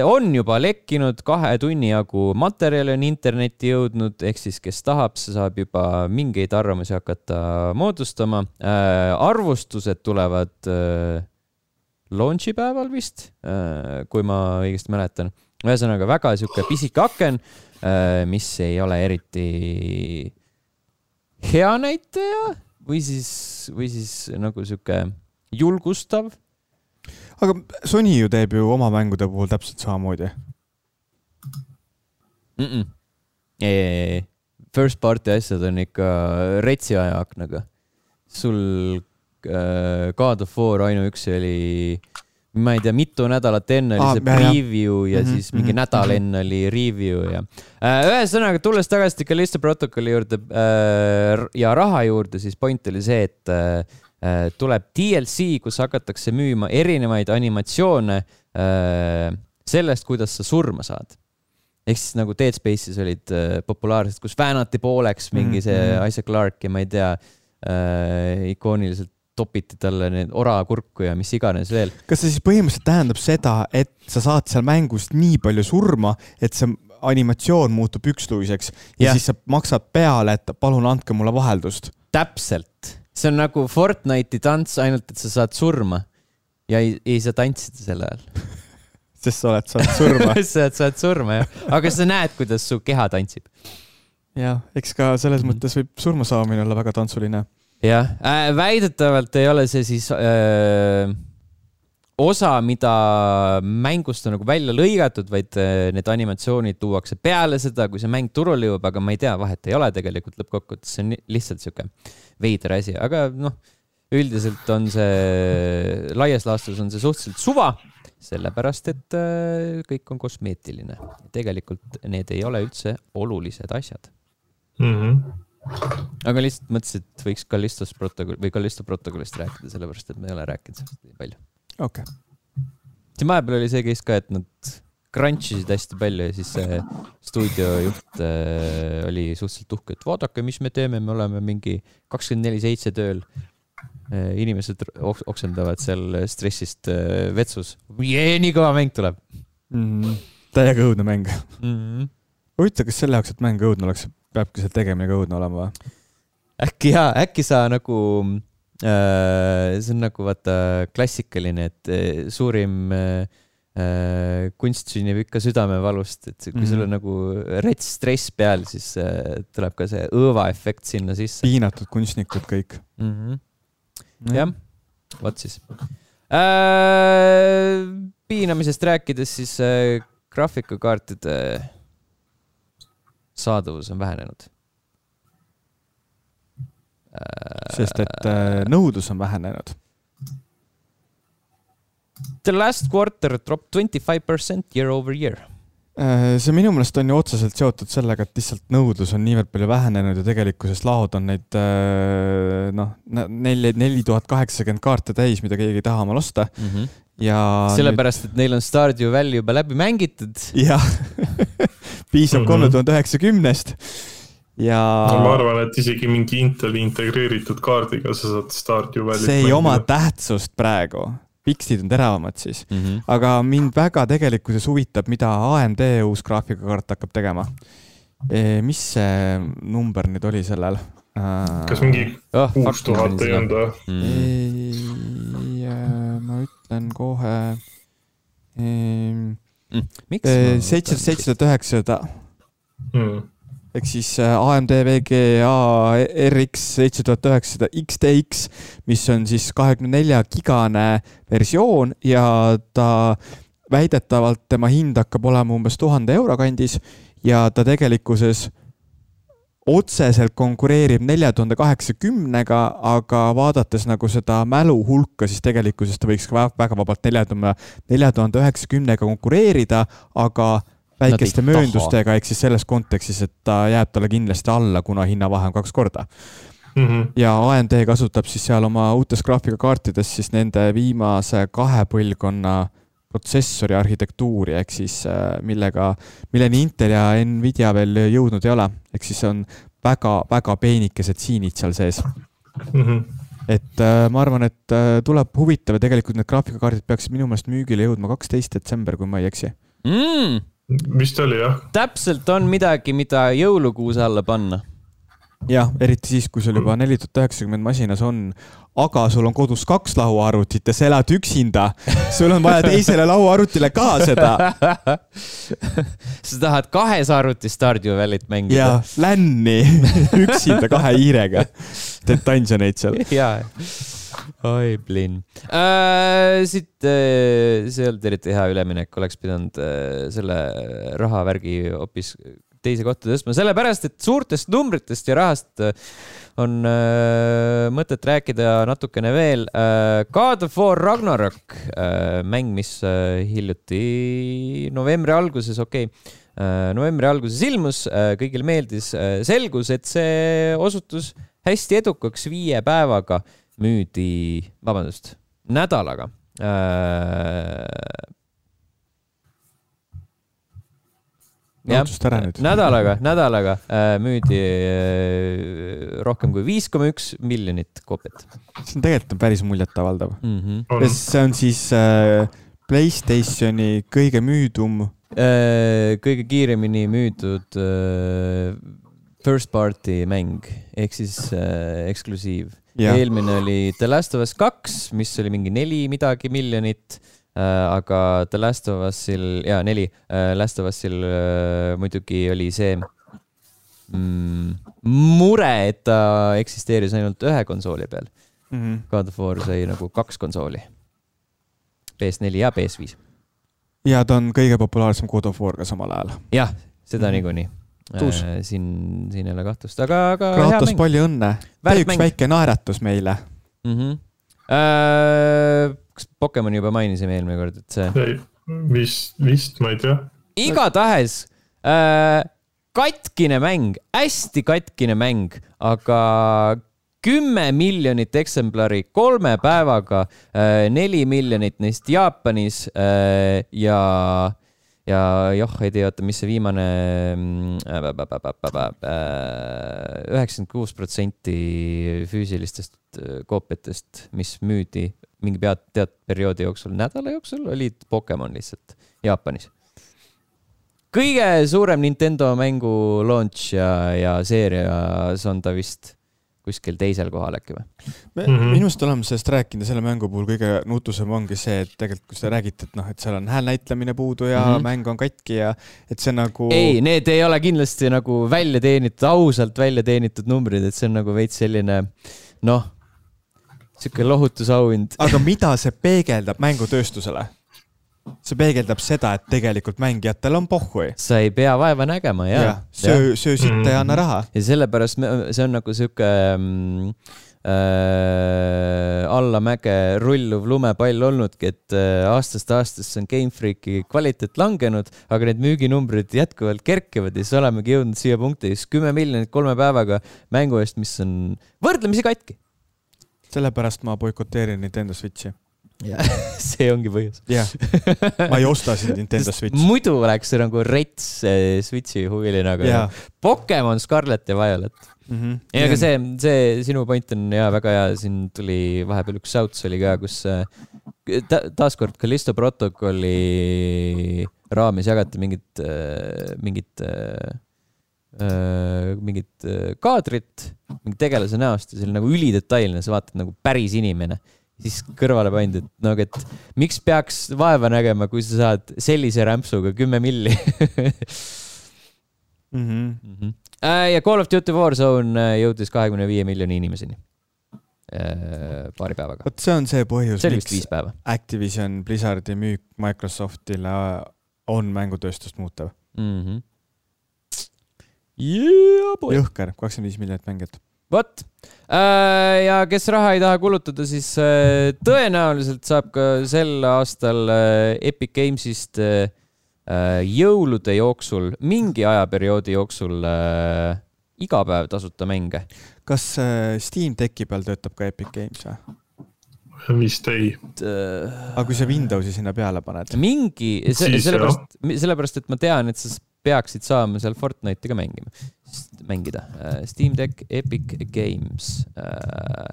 on juba lekkinud, kahe tunni jagu materjali on internetti jõudnud, ehk siis kes tahab, see saab juba mingeid arvamusi hakata moodustama. arvustused tulevad launch'i päeval vist, kui ma õigesti mäletan. ühesõnaga väga sihuke pisike aken Äh, mis ei ole eriti hea näitaja või siis, või siis nagu sihuke julgustav. aga Sony ju teeb ju oma mängude puhul täpselt samamoodi mm. -mm. Ei, first party asjad on ikka retsi ajaaknaga. sul äh, God of War ainuüksi oli ma ei tea, mitu nädalat enne oli ah, see preview ja, ja mm -hmm, siis mingi mm -hmm. nädal enne oli review ja äh,. ühesõnaga, tulles tagasi Callisto protokolli juurde äh, ja raha juurde, siis point oli see, et äh tuleb DLC, kus hakatakse müüma erinevaid animatsioone äh, sellest, kuidas sa surma saad ehk siis nagu Dead Space'is olid äh, populaarsed, kus väänati pooleks mingi see mm -hmm. Isaac Clarke ja ma ei tea äh,, ikooniliselt topiti talle need orakurku ja mis iganes veel. kas see siis põhimõtteliselt tähendab seda, et sa saad seal mängus nii palju surma, et see animatsioon muutub üksluiseks ja, ja siis sa maksad peale, et palun andke mulle vaheldust? täpselt, see on nagu Fortnite'i tants, ainult et sa saad surma. Ja ei, ei saa tantsida sel ajal. [LAUGHS] Sest sa oled saanud surma. [LAUGHS] Sa saad surma jah, aga sa näed, kuidas su keha tantsib. jah, eks ka selles -hmm. mõttes võib surma saamine olla väga tantsuline. Jah. Äh,, väidetavalt ei ole see siis äh, osa, mida mängust on nagu välja lõigatud, vaid äh, need animatsioonid tuuakse peale seda, kui see mäng turule jõuab, aga ma ei tea, vahet ei ole tegelikult lõppkokkuvõttes, see on lihtsalt sihuke veider asi, aga noh, üldiselt on see, laias laastus on see suhteliselt suva, sellepärast et äh, kõik on kosmeetiline. tegelikult need ei ole üldse olulised asjad mm. -hmm aga lihtsalt mõtlesin, et võiks Kallistos protokoll või Kallisto protokollist rääkida, sellepärast et me ei ole rääkinud sellest nii palju. Okei okay.. siin vahepeal oli see case ka, et nad crunch isid hästi palju ja siis see stuudiojuht äh, oli suhteliselt uhke, et vaadake, mis me teeme, me oleme mingi kakskümmend neli seitse tööl äh,. inimesed oksendavad seal stressist äh, vetsus. nii kõva mäng tuleb mm. -hmm. täiega õudne mäng mm. -hmm. huvitav, kas selle jaoks, et mäng õudne oleks, peabki see tegemine ka õudne olema või? äkki jaa, äkki sa nagu äh,, see on nagu vaata klassikaline, et äh, suurim äh, äh, kunst sünnib ikka südamevalust, et kui mm -hmm. sul on mhm. nagu rets stress peal, siis äh, tuleb ka see õõvaefekt sinna sisse. piinatud kunstnikud kõik mm. -hmm. jah, vot siis äh,. piinamisest rääkides, siis äh, graafikakaartide äh, saadavus on vähenenud. Sest et äh, nõudlus on vähenenud. The last quarter dropped twenty five percent year over year äh, see minu meelest on ju otseselt seotud sellega, et lihtsalt nõudlus on niivõrd palju vähenenud ja tegelikkuses laod on neid äh, noh, neli, neli tuhat kaheksakümmend kaarte täis, mida keegi ei taha omal osta mm. -hmm. ja. sellepärast nüüd..., et neil on Stardew Valley juba läbi mängitud. jah [LAUGHS] piisab mhm. kolme tuhande üheksakümnest ja no,. ma arvan, et isegi mingi Inteli integreeritud kaardiga sa saad Stardew Valley't see ei mängida. oma tähtsust praegu, pikslid on teravamad siis mm. -hmm. aga mind väga tegelikkuses huvitab, mida AMD uus graafikakaart hakkab tegema e,. mis see number nüüd oli sellel? kas mingi oh, kuus tuhat ei olnud või? Mm. ma ütlen kohe miks? Äh, seitsesada, seitsesada üheksasada hmm. Ehk siis äh, AMD VGA RX seitse tuhat üheksasada XTX, mis on siis kahekümne nelja gigane versioon ja ta väidetavalt tema hind hakkab olema umbes tuhande euro kandis ja ta tegelikkuses otseselt konkureerib nelja tuhande kaheksakümnega, aga vaadates nagu seda mälu hulka, siis tegelikkuses ta võiks ka väga vabalt nelja tuhande, nelja tuhande üheksakümnega konkureerida, aga väikeste mööndustega, ehk siis selles kontekstis, et ta jääb talle kindlasti alla, kuna hinnavahe on kaks korda mm. -hmm. ja AMD kasutab siis seal oma uutes graafikakaartides siis nende viimase kahe põlvkonna protsessori arhitektuuri, ehk siis äh, millega, milleni Intel ja Nvidia veel jõudnud ei ole, ehk siis on väga-väga peenikesed siinid seal sees mm. -hmm et äh, ma arvan, et äh, tuleb huvitav ja tegelikult need graafikakaardid peaksid minu meelest müügile jõudma kaksteist detsember, kui ma ei eksi mm vist oli jah. täpselt on midagi, mida jõulukuuse alla panna. jah, eriti siis, kui sul juba neli tuhat üheksakümmend masinas on, aga sul on kodus kaks lauaarvutit ja sa elad üksinda. sul on vaja teisele lauaarvutile ka seda [LAUGHS] sa tahad kahes arvutis Stardew Valley't mängida? jaa, länni üksinda kahe hiirega. teed dungeoneid seal. jaa oi, plinn äh,. siit äh,, olnud eriti hea üleminek, oleks pidanud äh, selle rahavärgi hoopis teise kohta tõstma, sellepärast et suurtest numbritest ja rahast äh, on äh, mõtet rääkida natukene veel äh,. God of War Ragnarok äh,, mäng, mis äh, hiljuti novembri alguses, okei okay, äh,, novembri alguses ilmus äh,, kõigile meeldis äh,, selgus, et see osutus hästi edukaks viie päevaga äh, müüdi, vabandust, nädalaga äh,. otsusta ära nüüd. nädalaga, nädalaga äh, müüdi äh, rohkem kui viis koma üks miljonit koopiat. see on tegelikult on päris muljetavaldav mm. -hmm. see on siis äh, Playstationi kõige müüdum äh,. kõige kiiremini müüdud äh, first party mäng ehk siis äh, eksklusiiv eelmine oli The Last of Us kaks, mis oli mingi neli midagi miljonit äh,. aga The Last of Usil, jaa, neli äh,. Last of Usil äh, muidugi oli see mm, mure, et ta eksisteeris ainult ühe konsooli peal mm. -hmm. God of War sai nagu kaks konsooli. PS4 ja PS5. ja ta on kõige populaarsem God of War ka samal ajal. jah, seda mm -hmm. niikuinii Äh, siin, siin ei ole kahtlust, aga, aga. Kratos, palju õnne. tee üks väike naeratus meile mm. -hmm. Äh, kas Pokemoni juba mainisime eelmine kord, et see? vist, vist, ma ei tea. igatahes äh, katkine mäng, hästi katkine mäng, aga kümme miljonit eksemplari kolme päevaga äh,, neli miljonit neist Jaapanis äh, ja äh, ja joh, ei tea, oota, mis see viimane mm, üheksakümmend kuus protsenti füüsilistest äh, koopiatest, mis müüdi mingi pead, teatud perioodi jooksul, nädala jooksul, olid Pokemon lihtsalt Jaapanis. kõige suurem Nintendo mängu launch ja, ja seerias on ta vist kuskil teisel kohal äkki või? me mm -hmm. minu arust oleme sellest rääkinud ja selle mängu puhul kõige nutusem ongi see, et tegelikult kui sa räägid, et noh, et seal on häälnäitlemine puudu ja mm -hmm. mäng on katki ja et see nagu. ei, need ei ole kindlasti nagu välja teenitud, ausalt välja teenitud numbrid, et see on nagu veits selline noh, sihuke lohutusauhind. aga mida see peegeldab mängutööstusele? See peegeldab seda, et tegelikult mängijatel on pohhui. sa ei pea vaeva nägema ja, ja. söö, söö sitta ja anna raha. ja sellepärast me, see on nagu sihuke mm, äh, allamäge rulluv lumepall olnudki, et äh, aastast aastasse on Game Freaki kvaliteet langenud, aga need müüginumbrid jätkuvalt kerkivad ja siis olemegi jõudnud siia punkti, siis kümme miljonit kolme päevaga mängu eest, mis on võrdlemisi katki. sellepärast ma boikoteerin Nintendo Switchi [LAUGHS] see ongi põhjus. jah, ma ei osta siin Nintendo Switchi. muidu oleks see nagu rets Switchi huviline, aga ja. Pokemon Scarlet ja Violet mm. -hmm. ei, aga see, see sinu point on ja väga hea, siin tuli vahepeal üks shouts oli ka, kus äh, ta, taaskord Callisto protokolli raames jagati mingit, äh, mingit mingit kaadrit mingi tegelase näost ja see oli nagu ülidetailne, sa vaatad nagu päris inimene siis kõrvale pandi, et no aga, et miks peaks vaeva nägema, kui sa saad sellise rämpsuga kümme milli mm. -hmm. Mm -hmm. ja Call of Duty Warzone äh, jõudis kahekümne viie miljoni inimeseni äh, paari päevaga. vot see on see põhjus, miks Activision Blizzardi müük Microsoftile on mängutööstust muutev mm. -hmm. Yeah, jõhker, kakskümmend viis miljonit mängijat vot. Äh, ja kes raha ei taha kulutada, siis äh, tõenäoliselt saab ka sel aastal äh, Epic Games'ist jõulude jooksul, mingi ajaperioodi jooksul iga päev tasuta mänge. kas Steam Decki peal töötab ka Epic Games või? vist ei. aga kui sa Windowsi sinna peale paned? mingi, sellepärast, sellepärast, et ma tean, et sa peaksid saama seal Fortnite'i ka mängima, mängida. Steam Deck, Epic Games äh,.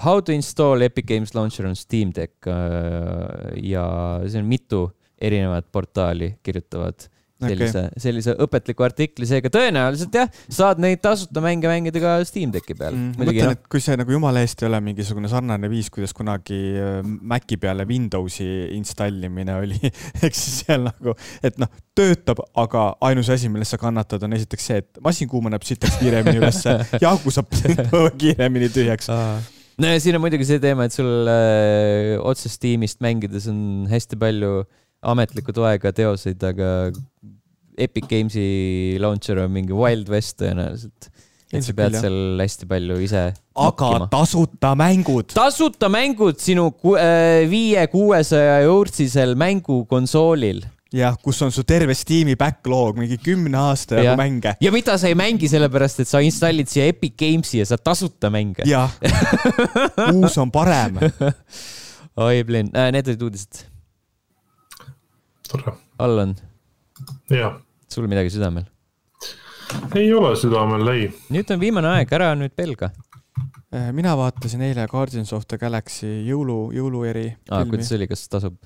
How to install Epic Games Launcher on Steam Deck äh, ja see on mitu erinevat portaali kirjutavad sellise okay., sellise õpetliku artikli, seega tõenäoliselt jah, saad neid tasuta mänge mängida ka Steam Decki peal Mm, ma mõtlen, noh, et kui see nagu jumala eest ei ole mingisugune sarnane viis, kuidas kunagi äh, Maci peale Windowsi installimine oli, ehk siis seal nagu, et noh, töötab, aga ainus asi, millest sa kannatad, on esiteks see, et masin kuumeneb sitaks kiiremini ülesse [LAUGHS] ja aku saab [LAUGHS] kiiremini tühjaks. no ja siin on muidugi see teema, et sul äh, otsest tiimist mängides on hästi palju ametliku toega teoseid, aga Epic Games'i launcher on mingi Wild West tõenäoliselt. et sa pead seal hästi palju ise aga nokkima. tasuta mängud. tasuta mängud sinu äh, viie-kuuesaja eurtsisel mängukonsoolil jah, kus on su terve Steam'i backlog, mingi kümne aasta jagu mänge. ja mida sa ei mängi sellepärast, et sa installid siia Epic Games'i ja saad tasuta mänge. jah, uus on parem. [LAUGHS] oi, Blin äh,, need olid uudised. tore. Allan, jah, sul midagi südamel? ei ole südamel, ei. nüüd on viimane aeg, ära nüüd pelga. Äh, mina vaatasin eile Guardians of the Galaxy jõulu, jõulueri kuidas oli, kas tasub?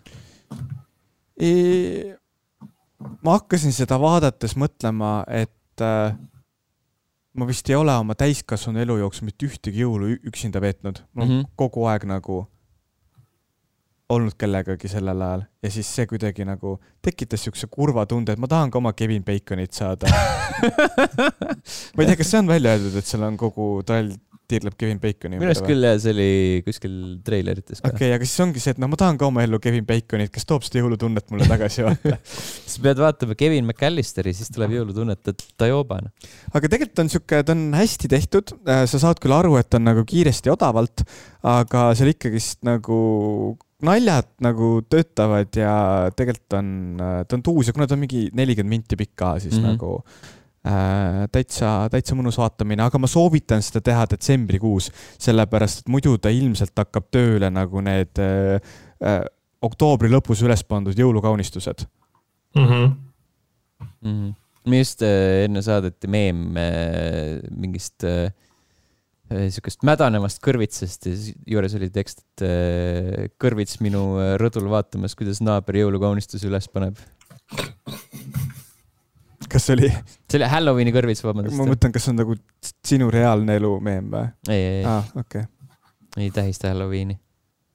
Ei- ma hakkasin seda vaadates mõtlema, et äh, ma vist ei ole oma täiskasvanu elu jooksul mitte ühtegi jõulu üksinda veetnud. ma olen Mhm. kogu aeg nagu olnud kellegagi sellel ajal ja siis see kuidagi nagu tekitas siukse kurva tunde, et ma tahan ka oma Kevin Baconit saada. [LAUGHS] ma ei tea, kas see on välja öeldud, et seal on kogu trall tiirleb Kevin Baconi minu arust küll jah, see oli kuskil treilerites ka okei okay,, aga siis ongi see, et no ma tahan ka oma ellu Kevin Baconit, kes toob seda jõulutunnet mulle tagasi, vaata. [LAUGHS] sa pead vaatama Kevin McAllisteri, siis tuleb jõulutunnet, et ta joobane. aga tegelikult on sihuke, ta on hästi tehtud, sa saad küll aru, et on nagu kiiresti ja odavalt, aga seal ikkagist nagu naljad nagu töötavad ja tegelikult on, ta on tuus ja kuna ta on mingi nelikümmend minti pikk ka, siis mm. -hmm. nagu äh, täitsa, täitsa mõnus vaatamine, aga ma soovitan seda teha detsembrikuus, sellepärast et muidu ta ilmselt hakkab tööle nagu need äh, äh, oktoobri lõpus üles pandud jõulukaunistused. Mhm. mm. -hmm. me just äh, enne saadeti meem äh, mingist äh, äh, siukest mädanevast kõrvitsast ja juures oli tekst, et äh, kõrvits minu äh, rõdul vaatamas, kuidas naaber jõulukaunistusi üles paneb. kas see oli, see oli Halloweeni kõrvits, vabandust ma. mõtlen, kas see on nagu sinu reaalne elu meem või? ei, ei, ei, aa, okei. ei tähista Halloweeni.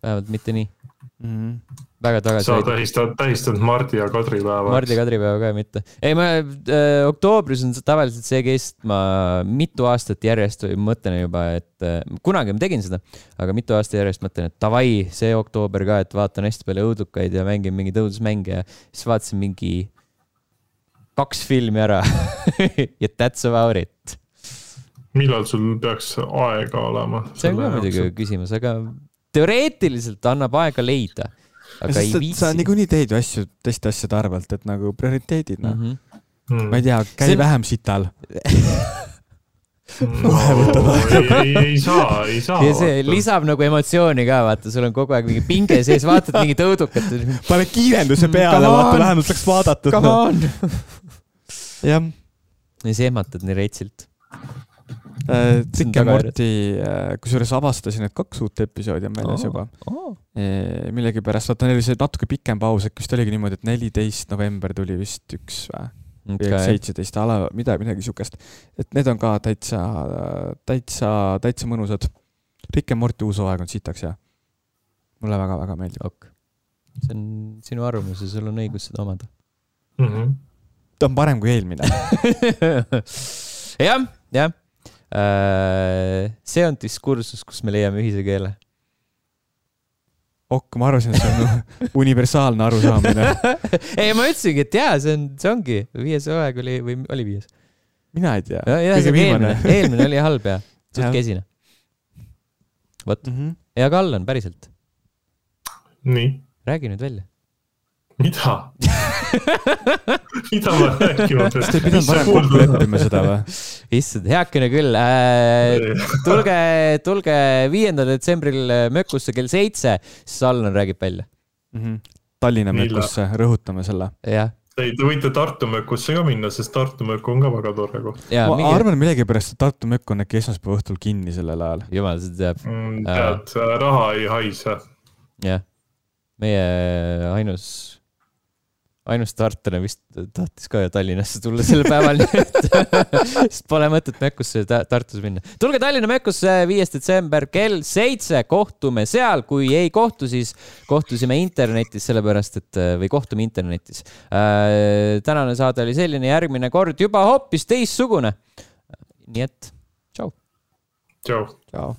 vähemalt mitte nii. Mhm. väga sa tagasi. tähistad, tähistad Mardi ja Kadri päeva. Mardi Kadripäeva ka mitte. ei, ma äh, oktoobris on tavaliselt see et ma mitu aastat järjest mõtlen juba, et äh, kunagi ma tegin seda, aga mitu aastat järjest mõtlen, et davai, see oktoober ka, et vaatan hästi palju õudukaid ja mängin mingeid õudusmänge ja siis vaatasin mingi kaks filmi ära [LAUGHS] ja that's about it. millal sul peaks aega olema? see on ka muidugi küsimus, aga teoreetiliselt annab aega leida, aga ei sest et viitsi sa. niikuinii teed ju asju teiste asjade arvelt, et nagu prioriteedid, noh. -hmm. mm. ma ei tea, käi See- vähem sital. no, Kohe võtad ei, ei, ei saa, ei saa. ja see lisab nagu emotsiooni ka, vaata, sul on kogu aeg mingi pinge sees, vaatad mingit õudukat. pane kiirenduse Mm, peale, vaata vähemalt oleks vaadatud. On. jah, ja siis ehmatad nii reitsilt. Rick tagajärjed. Morty, kusjuures avastasin, et kaks uut episoodi on väljas juba. millegipärast, vaata neil oli see natuke pikem paus, äkki vist oligi niimoodi, et neliteist november tuli vist üks või? või seitseteist ala, midagi, midagi siukest. et need on ka täitsa, täitsa, täitsa mõnusad. Rick and Morty uus hooaeg on sitaks hea. mulle väga-väga meeldib. ok. see on sinu arvamus ja sul on õigus seda omada. Mhm. ta on parem kui eelmine. [LAUGHS] jah, jah. See on diskursus, kus me leiame ühise keele. ok, ma arvasin, et see on [LAUGHS] universaalne arusaamine. [LAUGHS] ei, ma ütlesingi, et jaa, see on, see ongi, viies hooaeg oli või oli viies? mina ei tea. eelmine, [LAUGHS] eelmine oli halb ja suht kesine. vot, Mhm. ja Kallan, päriselt, nii, räägi nüüd välja. mida? [LAUGHS] mida ma rääkima pean? te ei pidanud varem kokku leppima seda või? issand, heakene küll äh,. tulge, tulge viiendal detsembril Mökusse kell seitse, siis Allan räägib välja mm. -hmm. Tallinna Mökusse, rõhutame selle. jah ei, te võite Tartu mökusse ka minna, sest Tartu mökk on ka väga tore koht. ma mingi... arvan millegipärast, et Tartu mökk on äkki esmaspäeva õhtul kinni sellel ajal. jumal seda teab mm,. tead, raha ei haise. jah, meie ainus ainus tartlane vist tahtis ka Tallinnasse tulla sel päeval nii et [LAUGHS] sest pole mõtet Mökkusse Tartus minna. tulge Tallinna Mökkusse, viies detsember kell seitse, kohtume seal, kui ei kohtu, siis kohtusime internetis, sellepärast et või kohtume internetis äh,. tänane saade oli selline, järgmine kord juba hoopis teistsugune. nii et tšau. tšau. tšau.